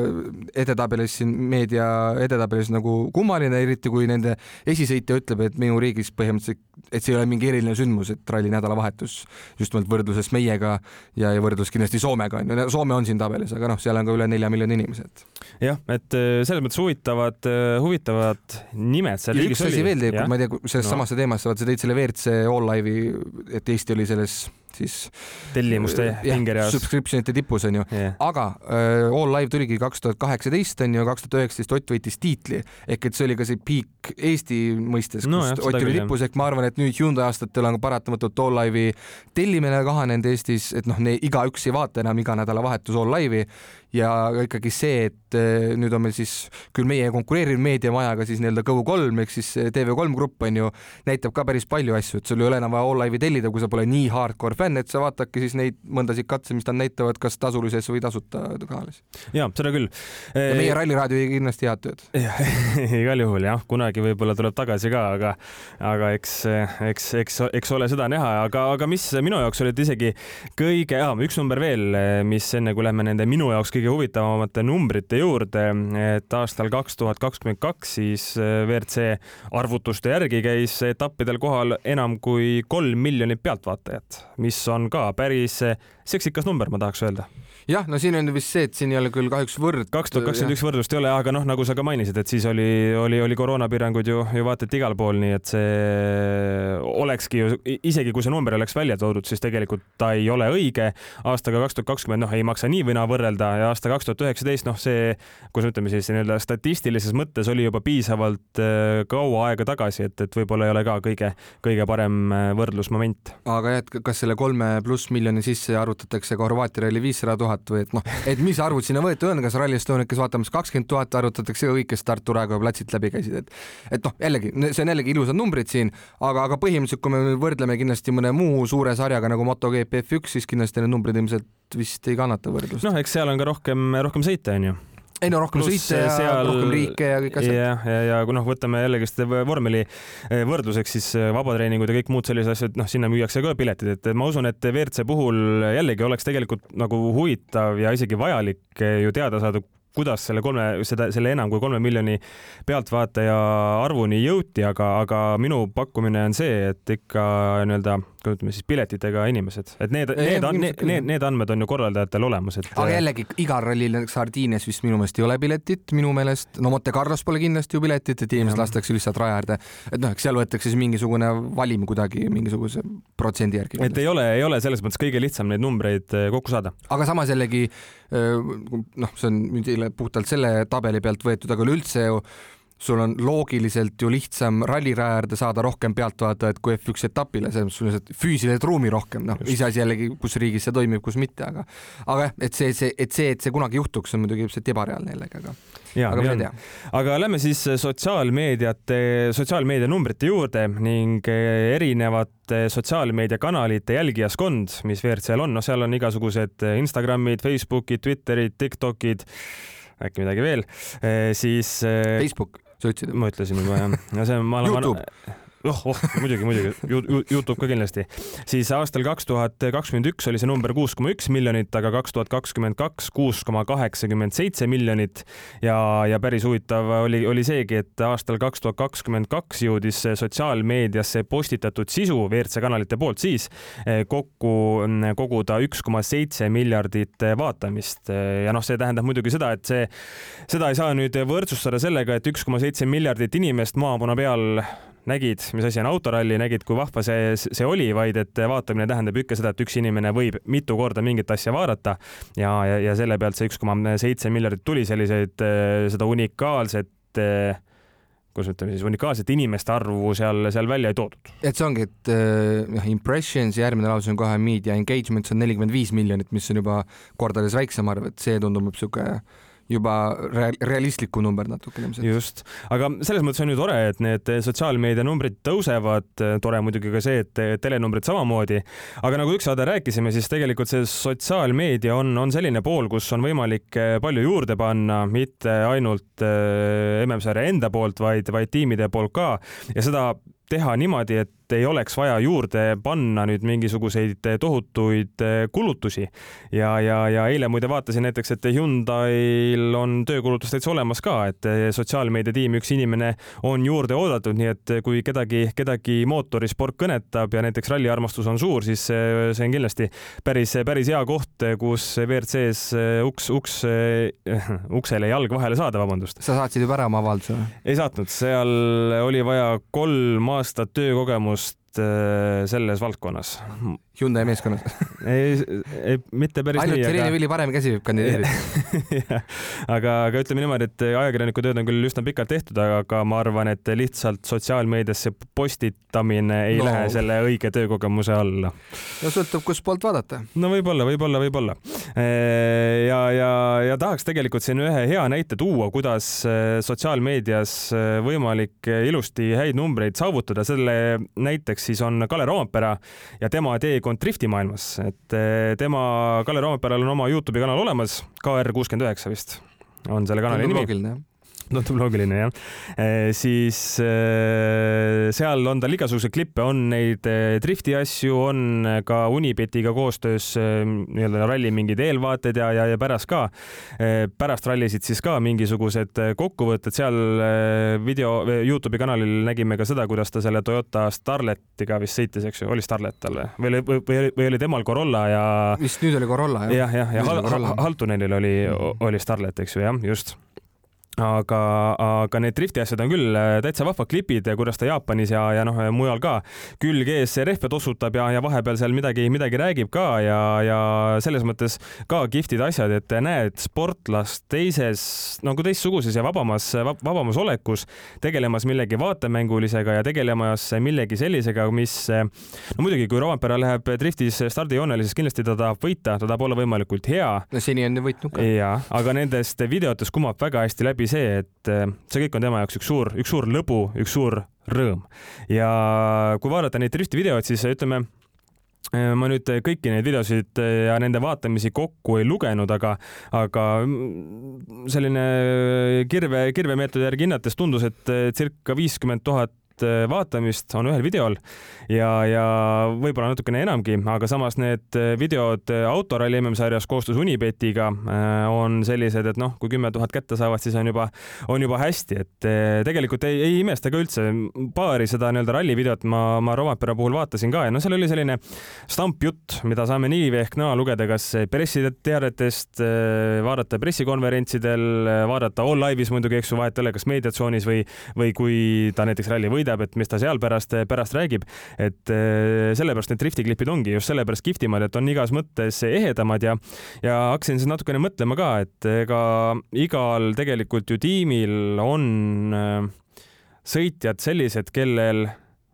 edetabelis siin meedia edetabelis nagu kummaline, eriti kui nende esisõitja ütleb, et minu riigis põhimõtteliselt, et see ei ole mingi eriline sündmus, et ralli nädalavahetus just nimelt võrdluses meiega ja, ja võrdlus kindlasti Soomega on ju, Soome on siin tabelis, aga noh, seal on ka üle nelja miljoni inimese, et jah, et äh, selles mõttes huvitavad, äh, huvitavad nimed seal riigis oli. üks asi veel tegelikult, ma ei tea, sellest no. samasse teemasse, vaata sa tõid selle WRC All Live'i, et Eesti oli selles siis tellimuste pingereas. Subscriptionite tipus onju yeah., aga äh, All Live tuligi kaks tuhat kaheksateist onju, kaks tuhat üheksateist Ott võitis tiitli. Ehk et see oli ka see peak Eesti mõistes, kus no, jah, Ott oli tipus, ehk ma arvan, et nüüd Hyundai aastatel on paratamatult All Live'i tellimine kahanenud Eestis, et noh, igaüks ei vaata enam iga nädalavahetus All Live'i ja ikkagi see, et eh, nüüd on meil siis küll meie konkureeriv meediamajaga siis nii-öelda Go3 ehk siis eh, TV3 grupp on ju, näitab ka päris palju asju, et sul ei ole enam vaja All Live'i tellida, kui sa pole nii hardcore fänn, et sa vaatadki siis neid mõndasid katse, mis nad näitavad, kas tasulises või tasuta kanalis. ja seda küll. meie Ralliraadio tegi kindlasti head tööd. igal juhul jah, kunagi võib-olla tuleb tagasi ka, aga, aga eks, eks, eks, eks ole seda näha, aga, aga mis minu jaoks olid isegi kõige, üks number veel, mis enne kui lähme nende minu jaoks kõige kõige huvitavamate numbrite juurde, et aastal kaks tuhat kakskümmend kaks siis äh, WRC arvutuste järgi käis etappidel kohal enam kui kolm miljonit pealtvaatajat, mis on ka päris seksikas number, ma tahaks öelda jah, no siin on vist see, et siin ei ole küll kahjuks võrd. kaks tuhat kakskümmend üks võrdlust ei ole, aga noh, nagu sa ka mainisid, et siis oli, oli, oli koroonapiirangud ju, ju vaata et igal pool, nii et see olekski ju, isegi kui see number oleks välja toodud, siis tegelikult ta ei ole õige. aastaga kaks tuhat kakskümmend, noh, ei maksa nii või naa võrrelda ja aasta kaks tuhat üheksateist, noh, see, kuidas ütleme siis nii-öelda statistilises mõttes oli juba piisavalt äh, kaua aega tagasi, et, et võib-olla ei ole ka kõige, kõige parem äh, võrdlusmoment. aga jah, et kas selle kolme pluss miljoni sisse arvutatakse ka Horvaatia ralli viissada tuhat või et noh, et mis arvud sinna võetud on, kas Rally Estoniat, kes vaatamas kakskümmend tuhat arvutatakse kõik, kes Tartu Raekoja platsilt läbi käisid, et et noh, jällegi see on jällegi ilusad numbrid siin, aga, aga põhimõtteliselt, kui me võrdleme kindlasti mõne muu suure sarjaga nagu MotoGP F1, siis kindlasti need numbrid ilmselt vist ei kannata võrdlust. noh, eks seal on ka rohkem, rohkem sõita, onju ei no rohkem sõite ja seal... rohkem riike ja kõik asjad. ja, ja, ja kui noh, võtame jällegi seda vormeli eh, võrdluseks, siis eh, vabatreeningud ja kõik muud sellised asjad, noh, sinna müüakse ka piletid, et ma usun, et WRC puhul jällegi oleks tegelikult nagu huvitav ja isegi vajalik eh, ju teada saada, kuidas selle kolme, seda, selle enam kui kolme miljoni pealtvaataja arvuni jõuti, aga, aga minu pakkumine on see, et ikka nii-öelda ütleme siis piletitega inimesed, et need, need, need, need, need andmed on ju korraldajatel olemas, et. aga jällegi igal rallil näiteks Sardiinias vist minu meelest ei ole piletit, minu meelest, no Monte Carlos pole kindlasti ju piletit, et inimesed lastakse lihtsalt raja äärde. et noh, eks seal võetakse siis mingisugune valim kuidagi mingisuguse protsendi järgi. et ei ole, ei ole selles mõttes kõige lihtsam neid numbreid eh, kokku saada. aga samas jällegi eh, noh, see on puhtalt selle tabeli pealt võetud, aga üleüldse ju sul on loogiliselt ju lihtsam ralliraja äärde saada rohkem pealtvaatajaid kui F1 etapile, selles mõttes sul lihtsalt füüsiliselt ruumi rohkem, noh, iseasi jällegi, kus riigis see toimib, kus mitte, aga aga jah, et see, see, et see, et see kunagi juhtuks, on muidugi ilmselt ebareaalne jällegi, aga ja, aga ei tea. aga lähme siis sotsiaalmeediate, sotsiaalmeedia numbrite juurde ning erinevate sotsiaalmeediakanalite jälgijaskond, mis WRC-l on, noh, seal on igasugused Instagramid, Facebookid, Twitterid, Tiktokid äkki midagi veel, siis. Facebook sa ütlesid? ma ütlesin juba jah, no see on, ma olen. Oh, oh muidugi, muidugi, Youtube ka kindlasti. siis aastal kaks tuhat kakskümmend üks oli see number kuus koma üks miljonit, aga kaks tuhat kakskümmend kaks kuus koma kaheksakümmend seitse miljonit. Ja, ja päris huvitav oli, oli seegi, et aastal kaks tuhat kakskümmend kaks jõudis sotsiaalmeediasse postitatud sisu WRC kanalite poolt siis eh, kokku mm, koguda üks koma seitse miljardit vaatamist. Ja noh, see tähendab muidugi seda, et see, seda ei saa nüüd võrdsustada sellega, et üks koma seitse miljardit inimest maamuna peal nägid, mis asi on autoralli, nägid, kui vahva see, see oli, vaid et vaatamine tähendab ikka seda, et üks inimene võib mitu korda mingit asja vaadata ja, ja, ja selle pealt see üks koma seitse miljardit tuli selliseid, seda unikaalset kuidas ütleme siis unikaalset inimeste arvu seal, seal välja ei toodud. et see ongi, et noh, impressions, järgmine lause on kohe media engagements on nelikümmend viis miljonit, mis on juba kordades väiksem arv, et see tundub niisugune juba real, realistlikum number natukene ilmselt. just, aga selles mõttes on ju tore, et need sotsiaalmeedia numbrid tõusevad, tore muidugi ka see, et telenumbrid samamoodi, aga nagu üksaade rääkisime, siis tegelikult see sotsiaalmeedia on, on selline pool, kus on võimalik palju juurde panna, mitte ainult äh, MM-sarja enda poolt, vaid, vaid tiimide poolt ka. Ja seda teha niimoodi, et ei oleks vaja juurde panna nüüd mingisuguseid tohutuid kulutusi. ja, ja, ja eile muide vaatasin näiteks, et Hyundai'l on töökulutus täitsa olemas ka, et sotsiaalmeedia tiim, üks inimene on juurde oodatud, nii et kui kedagi, kedagi mootorisport kõnetab ja näiteks ralliarmastus on suur, siis see on kindlasti päris, päris hea koht, kus WRC-s uks, uks, uksele jalg vahele saada, vabandust. sa saatsid juba ära oma avalduse? ei saatnud, seal oli vaja kolm aastat töökogemust äh, selles valdkonnas. Hyundai meeskonnas ei, ei, mitte päris ainult nii. ainult Irene Vili parem käsi võib kandideerida aga, aga ütleme niimoodi, et ajakirjaniku tööd on küll üsna pikalt tehtud, aga ma arvan, et lihtsalt sotsiaalmeediasse postitamine ei no. lähe selle õige töökogemuse alla. no sõltub, kustpoolt vaadata. no võib-olla, võib-olla, võib-olla. ja, ja, ja tahaks tegelikult siin ühe hea näite tuua, kuidas sotsiaalmeedias võimalik ilusti häid numbreid saavutada. selle näiteks siis on Kalle Roompere ja tema teekond driftimaailmas, et eh, tema, Kalle Roomeperal on oma Youtube'i kanal olemas, KR kuuskümmend üheksa vist on selle kanali nimi tundub loogiline jah. Eh, siis eh, seal on tal igasuguseid klippe, on neid eh, drifti asju, on ka Unibetiga koostöös nii-öelda ralli mingeid eelvaated ja, ja, ja pärast ka, pärast rallisid siis ka mingisugused kokkuvõtted seal video, Youtube'i kanalil nägime ka seda, kuidas ta selle Toyota Starletiga vist sõitis, eks ju, oli Starlet tal või, või, või, või oli temal Corolla ja. vist nüüd oli Corolla jah? jah, jah, ja, ja, ja Haltunenil oli, oli Starlet, eks ju, jah, just aga, aga need drifti asjad on küll äh, täitsa vahvad klipid, kuidas ta Jaapanis ja, ja noh, mujal ka külg ees rehve tossutab ja, ja vahepeal seal midagi, midagi räägib ka ja, ja selles mõttes ka kihvtid asjad, et näed sportlast teises nagu teistsuguses ja vabamas, vabamas olekus tegelemas millegi vaatemängulisega ja tegelemas millegi sellisega, mis no muidugi, kui Roompere läheb driftis stardijoonele, siis kindlasti ta tahab võita, ta tahab olla võimalikult hea. no seni on ju võitnud ka. jaa, aga nendest videotest kumab väga hästi läbi see, et äh, see kõik on tema jaoks üks suur, üks suur lõbu, üks suur rõõm. ja kui vaadata neid drifti videoid, siis ütleme, äh, ma nüüd kõiki neid videosid äh, ja nende vaatamisi kokku ei lugenud, aga, aga mm, selline kirve, kirvemeetodi järgi hinnates tundus, et circa viiskümmend tuhat tuhat äh, vaatamist on ühel videol ja, ja võib-olla natukene enamgi, aga samas need äh, videod äh, autoralli MM-sarjas koostöös Unibetiga on sellised, et noh, kui kümme tuhat kätte saavad, siis on juba, on juba hästi, et tegelikult ei, ei imesta ka üldse. paari seda nii-öelda rallivideot ma, ma Romapere puhul vaatasin ka ja noh, seal oli selline stampjutt, mida saame nii või ehk naa lugeda, kas pressiteadetest, vaadata pressikonverentsidel, vaadata all live'is muidugi, eks ju, vahet ei ole, kas meediatsoonis või, või kui ta näiteks ralli võidab sõidab, et mis ta seal pärast, pärast räägib. et eh, sellepärast need drifti klipid ongi just sellepärast kihvtimad, et on igas mõttes ehedamad ja, ja hakkasin siis natukene mõtlema ka, et ega igal tegelikult ju tiimil on eh, sõitjad sellised, kellel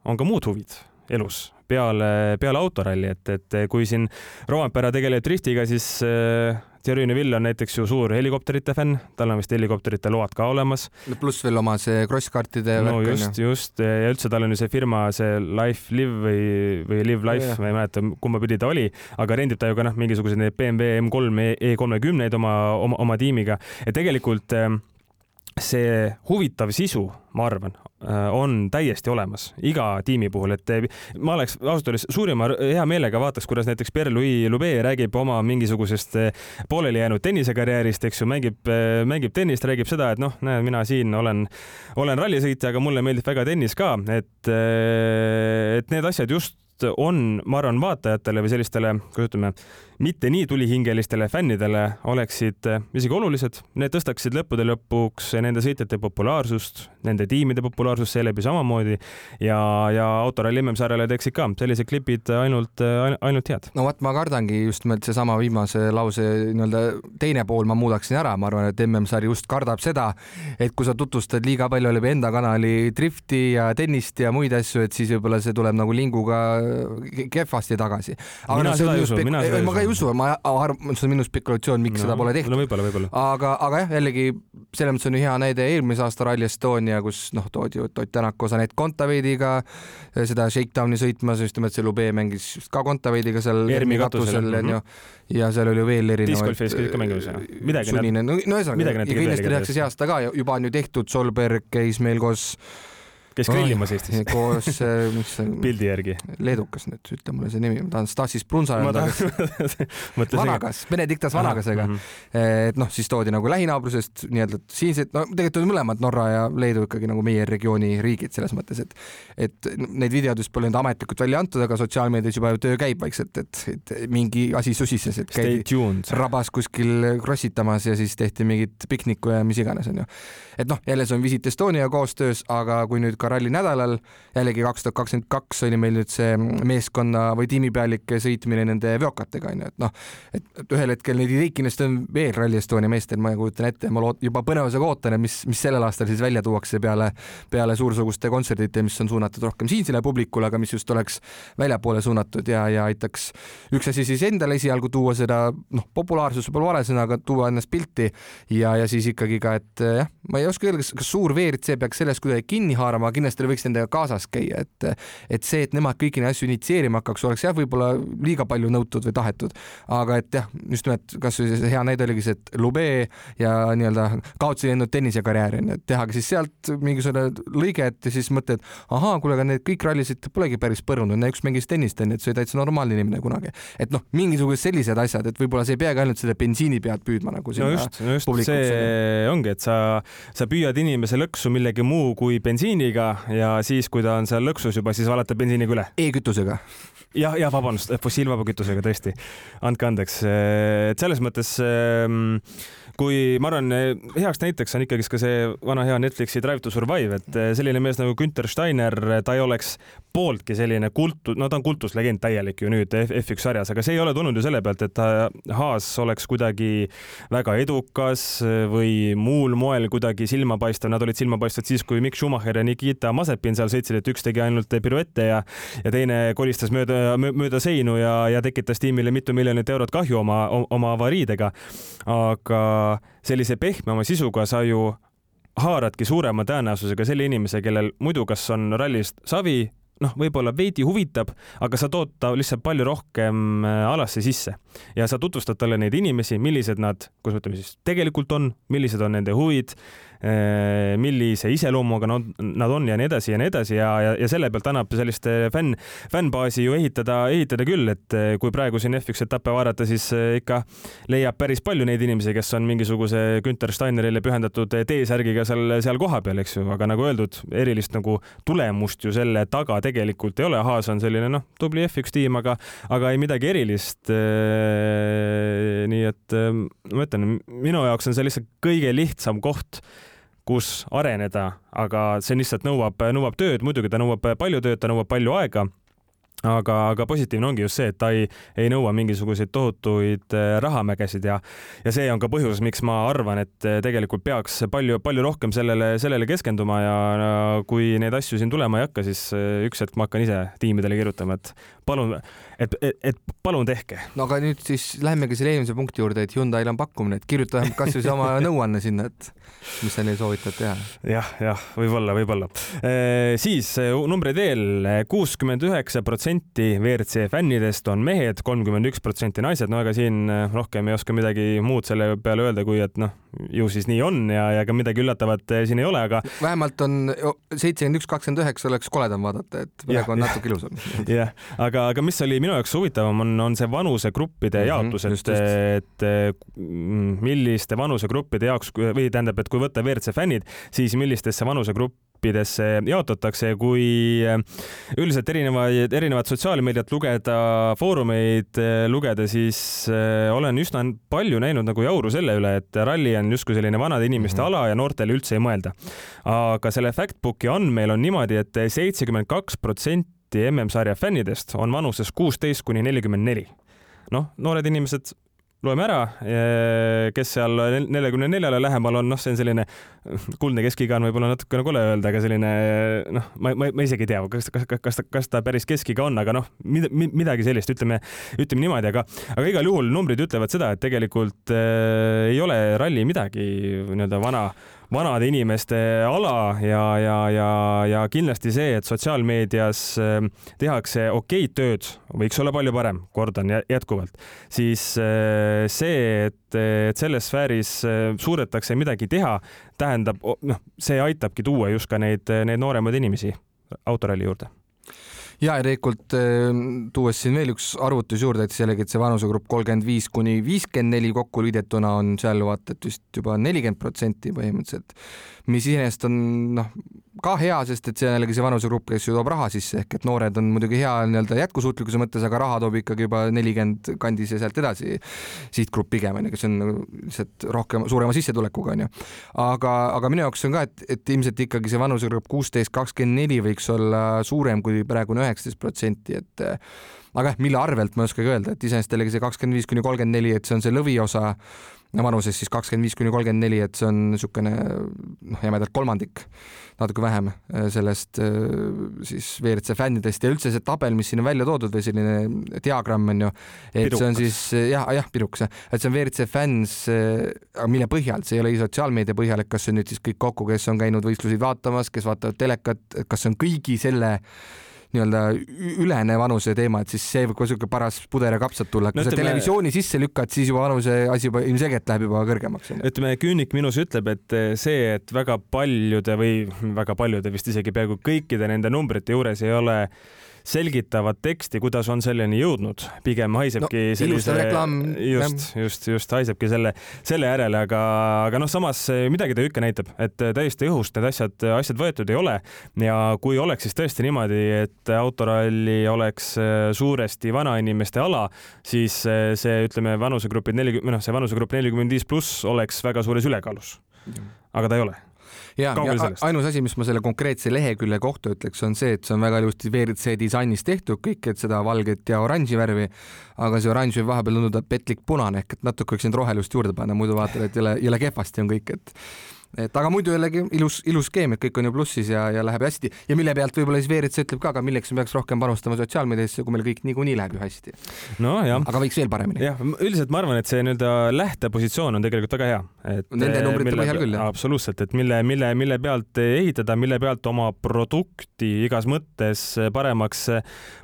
on ka muud huvid elus peale, peale autoralli, et, et kui siin Roompere tegeleb driftiga, siis Thierry Neville on näiteks ju suur helikopterite fänn, tal on vist helikopterite load ka olemas. pluss veel oma see cross-kartide no värk, just, just ja üldse tal on ju see firma, see Life Live või, või Live Life, ma ei mäleta, kumba pidi ta oli, aga rendib ta ju ka noh, mingisuguseid neid BMW M3 E kolmekümneid oma, oma, oma tiimiga. Ja tegelikult äh, see huvitav sisu, ma arvan, on täiesti olemas iga tiimi puhul, et äh, ma oleks ausalt öeldes suurima hea meelega vaataks, kuidas näiteks Pierre-Louis Lube räägib oma mingisugusest äh, pooleli jäänud tennisekarjäärist, eks ju, mängib, mängib tennist, räägib seda, et noh, näe, mina siin olen, olen rallisõitja, aga mulle meeldib väga tennis ka, et, et need asjad just on, ma arvan, vaatajatele või sellistele, kuidas ütleme, mitte nii tulihingelistele fännidele oleksid eh, isegi olulised. Need tõstaksid lõppude lõpuks nende sõitjate populaarsust, nende tiimide populaarsust seeläbi samamoodi ja, ja autoralli MM-sarjale teeksid ka sellised klipid ainult, ainult head. no vot, ma kardangi just nimelt seesama viimase lause nii-öelda teine pool ma muudaksin ära, ma arvan, et MM-sari just kardab seda, et kui sa tutvustad liiga palju läbi enda kanali drifti ja tennist ja muid asju, et siis võib-olla see tuleb nagu linguga kehvasti tagasi. mina no, seda ei usu, mina seda ei usu. ma ka ei usu, ma arvan, see on minu spekulatsioon, miks no, seda pole tehtud. no võib-olla, võib-olla. aga, aga jah, jällegi selles mõttes on hea näide eelmise aasta Rally Estonia, kus noh, toodi ju Ott Tänak koos Anett Kontaveidiga seda Shakedowni sõitmas, just nimelt see Lube mängis ka Kontaveidiga seal ERMi katusel onju ja seal oli veel erinevaid. discgolfis käis ka mängimas jah? midagi. sunnine, no ühesõnaga, ja kindlasti tehakse see aasta ka, juba on ju tehtud, Solberg käis meil koos käis grillimas Eestis. koos, äh, mis see pildi järgi. leedukas nüüd, ütle mulle see nimi, ma tahan Stasis Brunsa öelda. Vanagas, Benedictas Vanagasega. -hmm. et noh, siis toodi nagu lähinaabrusest nii-öelda siinsed, no tegelikult olid mõlemad Norra ja Leedu ikkagi nagu meie regiooni riigid selles mõttes, et et neid videoid pole nüüd ametlikult välja antud, aga sotsiaalmeedias juba töö käib vaikselt, et, et mingi asi susises, et käidi rabas kuskil krossitamas ja siis tehti mingit piknikku ja mis iganes onju. et noh, jälle see on Visit Estonia koostöös, aga kui nüüd ka ralli nädalal. jällegi kaks tuhat kakskümmend kaks oli meil nüüd see meeskonna või tiimipealike sõitmine nende veokatega onju, et noh, et ühel hetkel neid ideid kindlasti on veel Rally Estonia meestel, ma kujutan ette, ma loot, juba põnevusega ootan, et mis, mis sellel aastal siis välja tuuakse peale, peale suursuguste kontsertide, mis on suunatud rohkem siinsele publikule, aga mis just oleks väljapoole suunatud ja, ja aitaks üks asi siis endale esialgu tuua seda noh, populaarsus pole vale sõna, aga tuua ennast pilti ja, ja siis ikkagi ka, et jah, ma ei oska öelda, kas, kas suur WRC peaks sellest kuidagi kinni haarama, kindlasti võiks nendega kaasas käia, et, et see, et nemad kõiki neid asju initsieerima hakkaks, oleks jah, võib-olla liiga palju nõutud või tahetud, aga et jah, just nimelt kasvõi see hea näide oligi see, et Lube ja nii-öelda kaotasid enda tennisekarjääri onju, et tehagi siis sealt mingisugune lõige, et siis mõtled, ahaa, kuule, aga need kõik rallisid polegi päris põrunud, üks mängis tennist onju, et see oli täitsa normaalne inimene kunagi. et noh, mingisugused sellised asjad, et võib-olla sa ei peagi ainult selle bensiini pealt püüdma nagu no just, just see ongi, et sa, sa püüad inimese lõksu millegi muu kui bensiiniga ja siis, kui ta on seal lõksus juba, siis valetad bensiiniga üle. E. e-kütusega. Jah, jah, vabandust, fossiilvaba kütusega tõesti, andke andeks, et selles mõttes ähm, kui ma arvan, heaks näiteks on ikkagist ka see vana hea Netflixi Drive to Survive, et eh, selline mees nagu Günter Steiner, ta ei oleks pooltki selline kultu-, no ta on kultuslegend täielik ju nüüd F1 sarjas, aga see ei ole tulnud ju selle pealt, et Haas oleks kuidagi väga edukas või muul moel kuidagi silmapaistev, nad olid silmapaistvad siis, kui Mikk Schumacher ja Nikita Mazepin seal sõitsid, et üks tegi ainult piruette ja ja teine kolistas mööda, mööda seinu ja, ja tekitas tiimile mitu miljonit eurot kahju oma, oma avariidega. aga sellise pehmema sisuga sa ju haaradki suurema tõenäosusega selle inimese, kellel muidu kas on rallist savi, noh, võib-olla veidi huvitab, aga sa tood ta lihtsalt palju rohkem äh, alasse sisse. Ja sa tutvustad talle neid inimesi, millised nad, kuidas ütleme siis, tegelikult on, millised on nende huvid millise iseloomuga nad, on ja nii edasi ja nii edasi ja, ja, ja selle pealt annab sellist äh, fänn, fännbaasi ju ehitada, ehitada küll, et äh, kui praegu siin F1 etappe vaadata, siis ikka leiab päris palju neid inimesi, kes on mingisuguse Günter Steinerile pühendatud T-särgiga seal, seal kohapeal, eks ju, aga nagu öeldud, erilist nagu tulemust ju selle taga tegelikult ei ole. Haas on selline noh, tubli F1 tiim, aga, aga ei midagi erilist. nii et ma ütlen, minu jaoks on see lihtsalt kõige lihtsam koht kus areneda, aga see lihtsalt nõuab, nõuab tööd, muidugi ta nõuab palju tööd, ta nõuab palju aega aga, aga positiivne ongi just see, et ta ei, ei nõua mingisuguseid tohutuid äh, rahamägesid ja, ja see on ka põhjus, miks ma arvan, et äh, tegelikult peaks palju, palju rohkem sellele, sellele keskenduma ja kui neid asju siin tulema ei hakka, siis äh, üks hetk ma hakkan ise tiimidele kirjutama, et palun, et, et, et palun tehke. no aga nüüd siis lähemegi selle eelmise punkti juurde, et Hyundai'l on pakkumine, et kirjuta vähemalt kasvõi see oma nõuanne sinna, et mis sa neile soovitad teha ja,. jah, jah, võib-olla, võib-olla e,. siis numbreid veel, kuuskümmend üheksa protsenti WRC fännidest on mehed, kolmkümmend üks protsenti naised, no ega siin rohkem ei oska midagi muud selle peale öelda, kui et noh, ju siis nii on ja, ja ega midagi üllatavat siin ei ole, aga. vähemalt on seitsekümmend üks, kakskümmend üheksa oleks koledam vaadata, et praegu on natuke ilusam. jah, aga, aga mis oli minu jaoks huvitavam, on, on see vanusegruppide mhm, jaotus, et, et milliste vanusegruppide jaoks või tähendab, et kui võtta WRC fännid, siis millistesse vanusegrupp gruppidesse jaotatakse, kui üldiselt erinevaid, erinevat sotsiaalmeediat lugeda, foorumeid lugeda, siis äh, olen üsna palju näinud nagu jauru selle üle, et ralli on justkui selline vanade inimeste mm -hmm. ala ja noortele üldse ei mõelda. aga selle Factbooki andmeil on niimoodi et, et seitsekümmend kaks protsenti MM-sarja fännidest on vanuses kuusteist kuni nelikümmend neli. noh, noored inimesed loeme ära, kes seal neljakümne neljale lähemal on, noh, see on selline kuldne keskiga on võib-olla natukene kole öelda, aga selline noh, ma, ma, ma isegi ei tea, kas, kas, kas, ta, kas ta päris keskiga on, aga noh, midagi sellist, ütleme, ütleme niimoodi, aga, aga igal juhul numbrid ütlevad seda, et tegelikult äh, ei ole ralli midagi nii-öelda vana vanade inimeste ala ja, ja, ja, ja kindlasti see, et sotsiaalmeedias ähm, tehakse okeid tööd, võiks olla palju parem, kordan jätkuvalt, siis äh, see, et, et selles sfääris äh, suudetakse midagi teha, tähendab, noh, see aitabki tuua just ka neid, neid nooremaid inimesi autoralli juurde ja tegelikult ehm, tuues siin veel üks arvutus juurde, et jällegi, et see vanusegrupp kolmkümmend viis kuni viiskümmend neli kokku liidetuna on seal vaata et vist juba nelikümmend protsenti põhimõtteliselt mis iseenesest on noh, ka hea, sest et see on jällegi see vanusegrupp, kes ju toob raha sisse, ehk et noored on muidugi hea nii-öelda jätkusuutlikkuse mõttes, aga raha toob ikkagi juba nelikümmend kandis ja sealt edasi sihtgrupp pigem onju, kes on nagu lihtsalt rohkem, suurema sissetulekuga onju. aga, aga minu jaoks on ka, et, et ilmselt ikkagi see vanusegrupp kuusteist, kakskümmend neli võiks olla suurem kui praegune üheksateist protsenti, et aga jah, mille arvelt ma ei oskagi öelda, et iseenesest jällegi see kakskümmend viis kuni kolmkümmend neli, et see on see lõviosa vanuses siis kakskümmend viis kuni kolmkümmend neli, et see on niisugune noh, jämedalt kolmandik, natuke vähem äh, sellest äh, siis WRC fännidest. Ja üldse see tabel, mis siin on välja toodud või selline diagramm on ju, et pirukas. see on siis jah, jah, pirukas jah, et see on WRC fänns, mille põhjal, see ei ole sotsiaalmeedia põhjal, et kas see on nüüd siis kõik kokku, kes on käinud võistlusi vaatamas, kes vaatavad telekat, kas see on kõigi selle nii-öelda ülene vanuse teema, et siis see võib ka siuke paras puder ja kapsad tulla, kui no, sa televisiooni sisse lükkad, siis juba vanuse asi juba ilmselgelt läheb juba kõrgemaks. ütleme, küünik minus ütleb, et see, et väga paljude või väga paljude vist isegi peaaegu kõikide nende numbrite juures ei ole selgitavat teksti, kuidas on selleni jõudnud, pigem haisebki no, sellise, just, just, just haisebki selle, selle järele, aga, aga noh, samas midagi ta ikka näitab, et täiesti õhust need asjad, asjad võetud ei ole. Ja kui oleks siis tõesti niimoodi, et autoralli oleks suuresti vanainimeste ala, siis see, ütleme, vanusegrupid nelikümmend, noh, see vanusegrupp nelikümmend viis pluss oleks väga suures ülekaalus. aga ta ei ole ja, ja ainus asi, mis ma selle konkreetse lehekülje kohta ütleks, on see, et see on väga ilusti WRC disainis tehtud kõik, et seda valget ja oranži värvi, aga see oranž võib vahepeal tunduda petlik punane ehk et natuke võiks neid rohelust juurde panna, muidu vaatad, et jõle, jõle kehvasti on kõik, et et aga muidu jällegi ilus, ilus skeem, et kõik on ju plussis ja, ja läheb hästi ja mille pealt võib-olla siis WRC ütleb ka, aga milleks me peaks rohkem panustama sotsiaalmeediasse, kui meil kõik niikuinii läheb ju hästi. nojah. aga võiks veel paremini. jah, üldiselt ma arvan, et see nii-öelda lähtepositsioon on tegelikult väga hea. Nende numbrite mille, põhjal küll, jah. absoluutselt, et mille, mille, mille pealt ehitada, mille pealt oma produkti igas mõttes paremaks,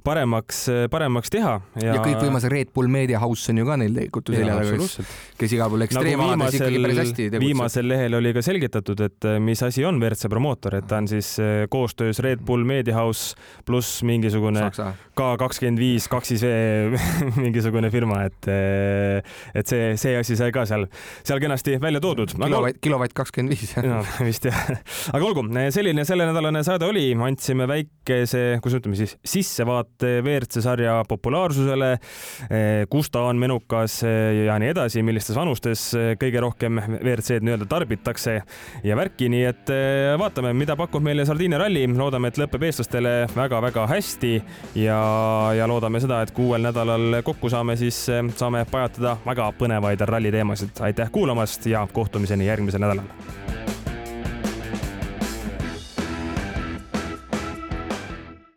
paremaks, paremaks teha. ja, ja kõikvõimas Red Bull Media House on ju ka neil tegelikult ju selja taga, kes igal pool ekstreemalades nagu ikkagi päris hästi tegutseb. viimasel lehel oli ka selgitatud, et mis asi on WRC promootor, et ta on siis eh, koostöös Red Bull Media House pluss mingisugune K kakskümmend viis kaksis V mingisugune firma, et eh, et see, see asi sai ka seal, seal kenasti välja toodud. kilovatt, kilovatt kakskümmend viis. vist jah. aga olgu, selline sellenädalane saade oli, andsime väikese, kuidas ütleme siis, sissevaate WRC sarja populaarsusele, kus ta on menukas ja nii edasi, millistes vanustes kõige rohkem WRC-d nii-öelda tarbitakse ja värki, nii et eh, vaatame, mida pakub meile Sardiinia ralli, loodame, et lõpeb eestlastele väga-väga hästi ja, ja loodame seda, et kui uuel nädalal kokku saame, siis eh, saame pajatada väga põnevaid ralli teemasid. aitäh kuulamast ja kohtumiseni järgmisel nädalal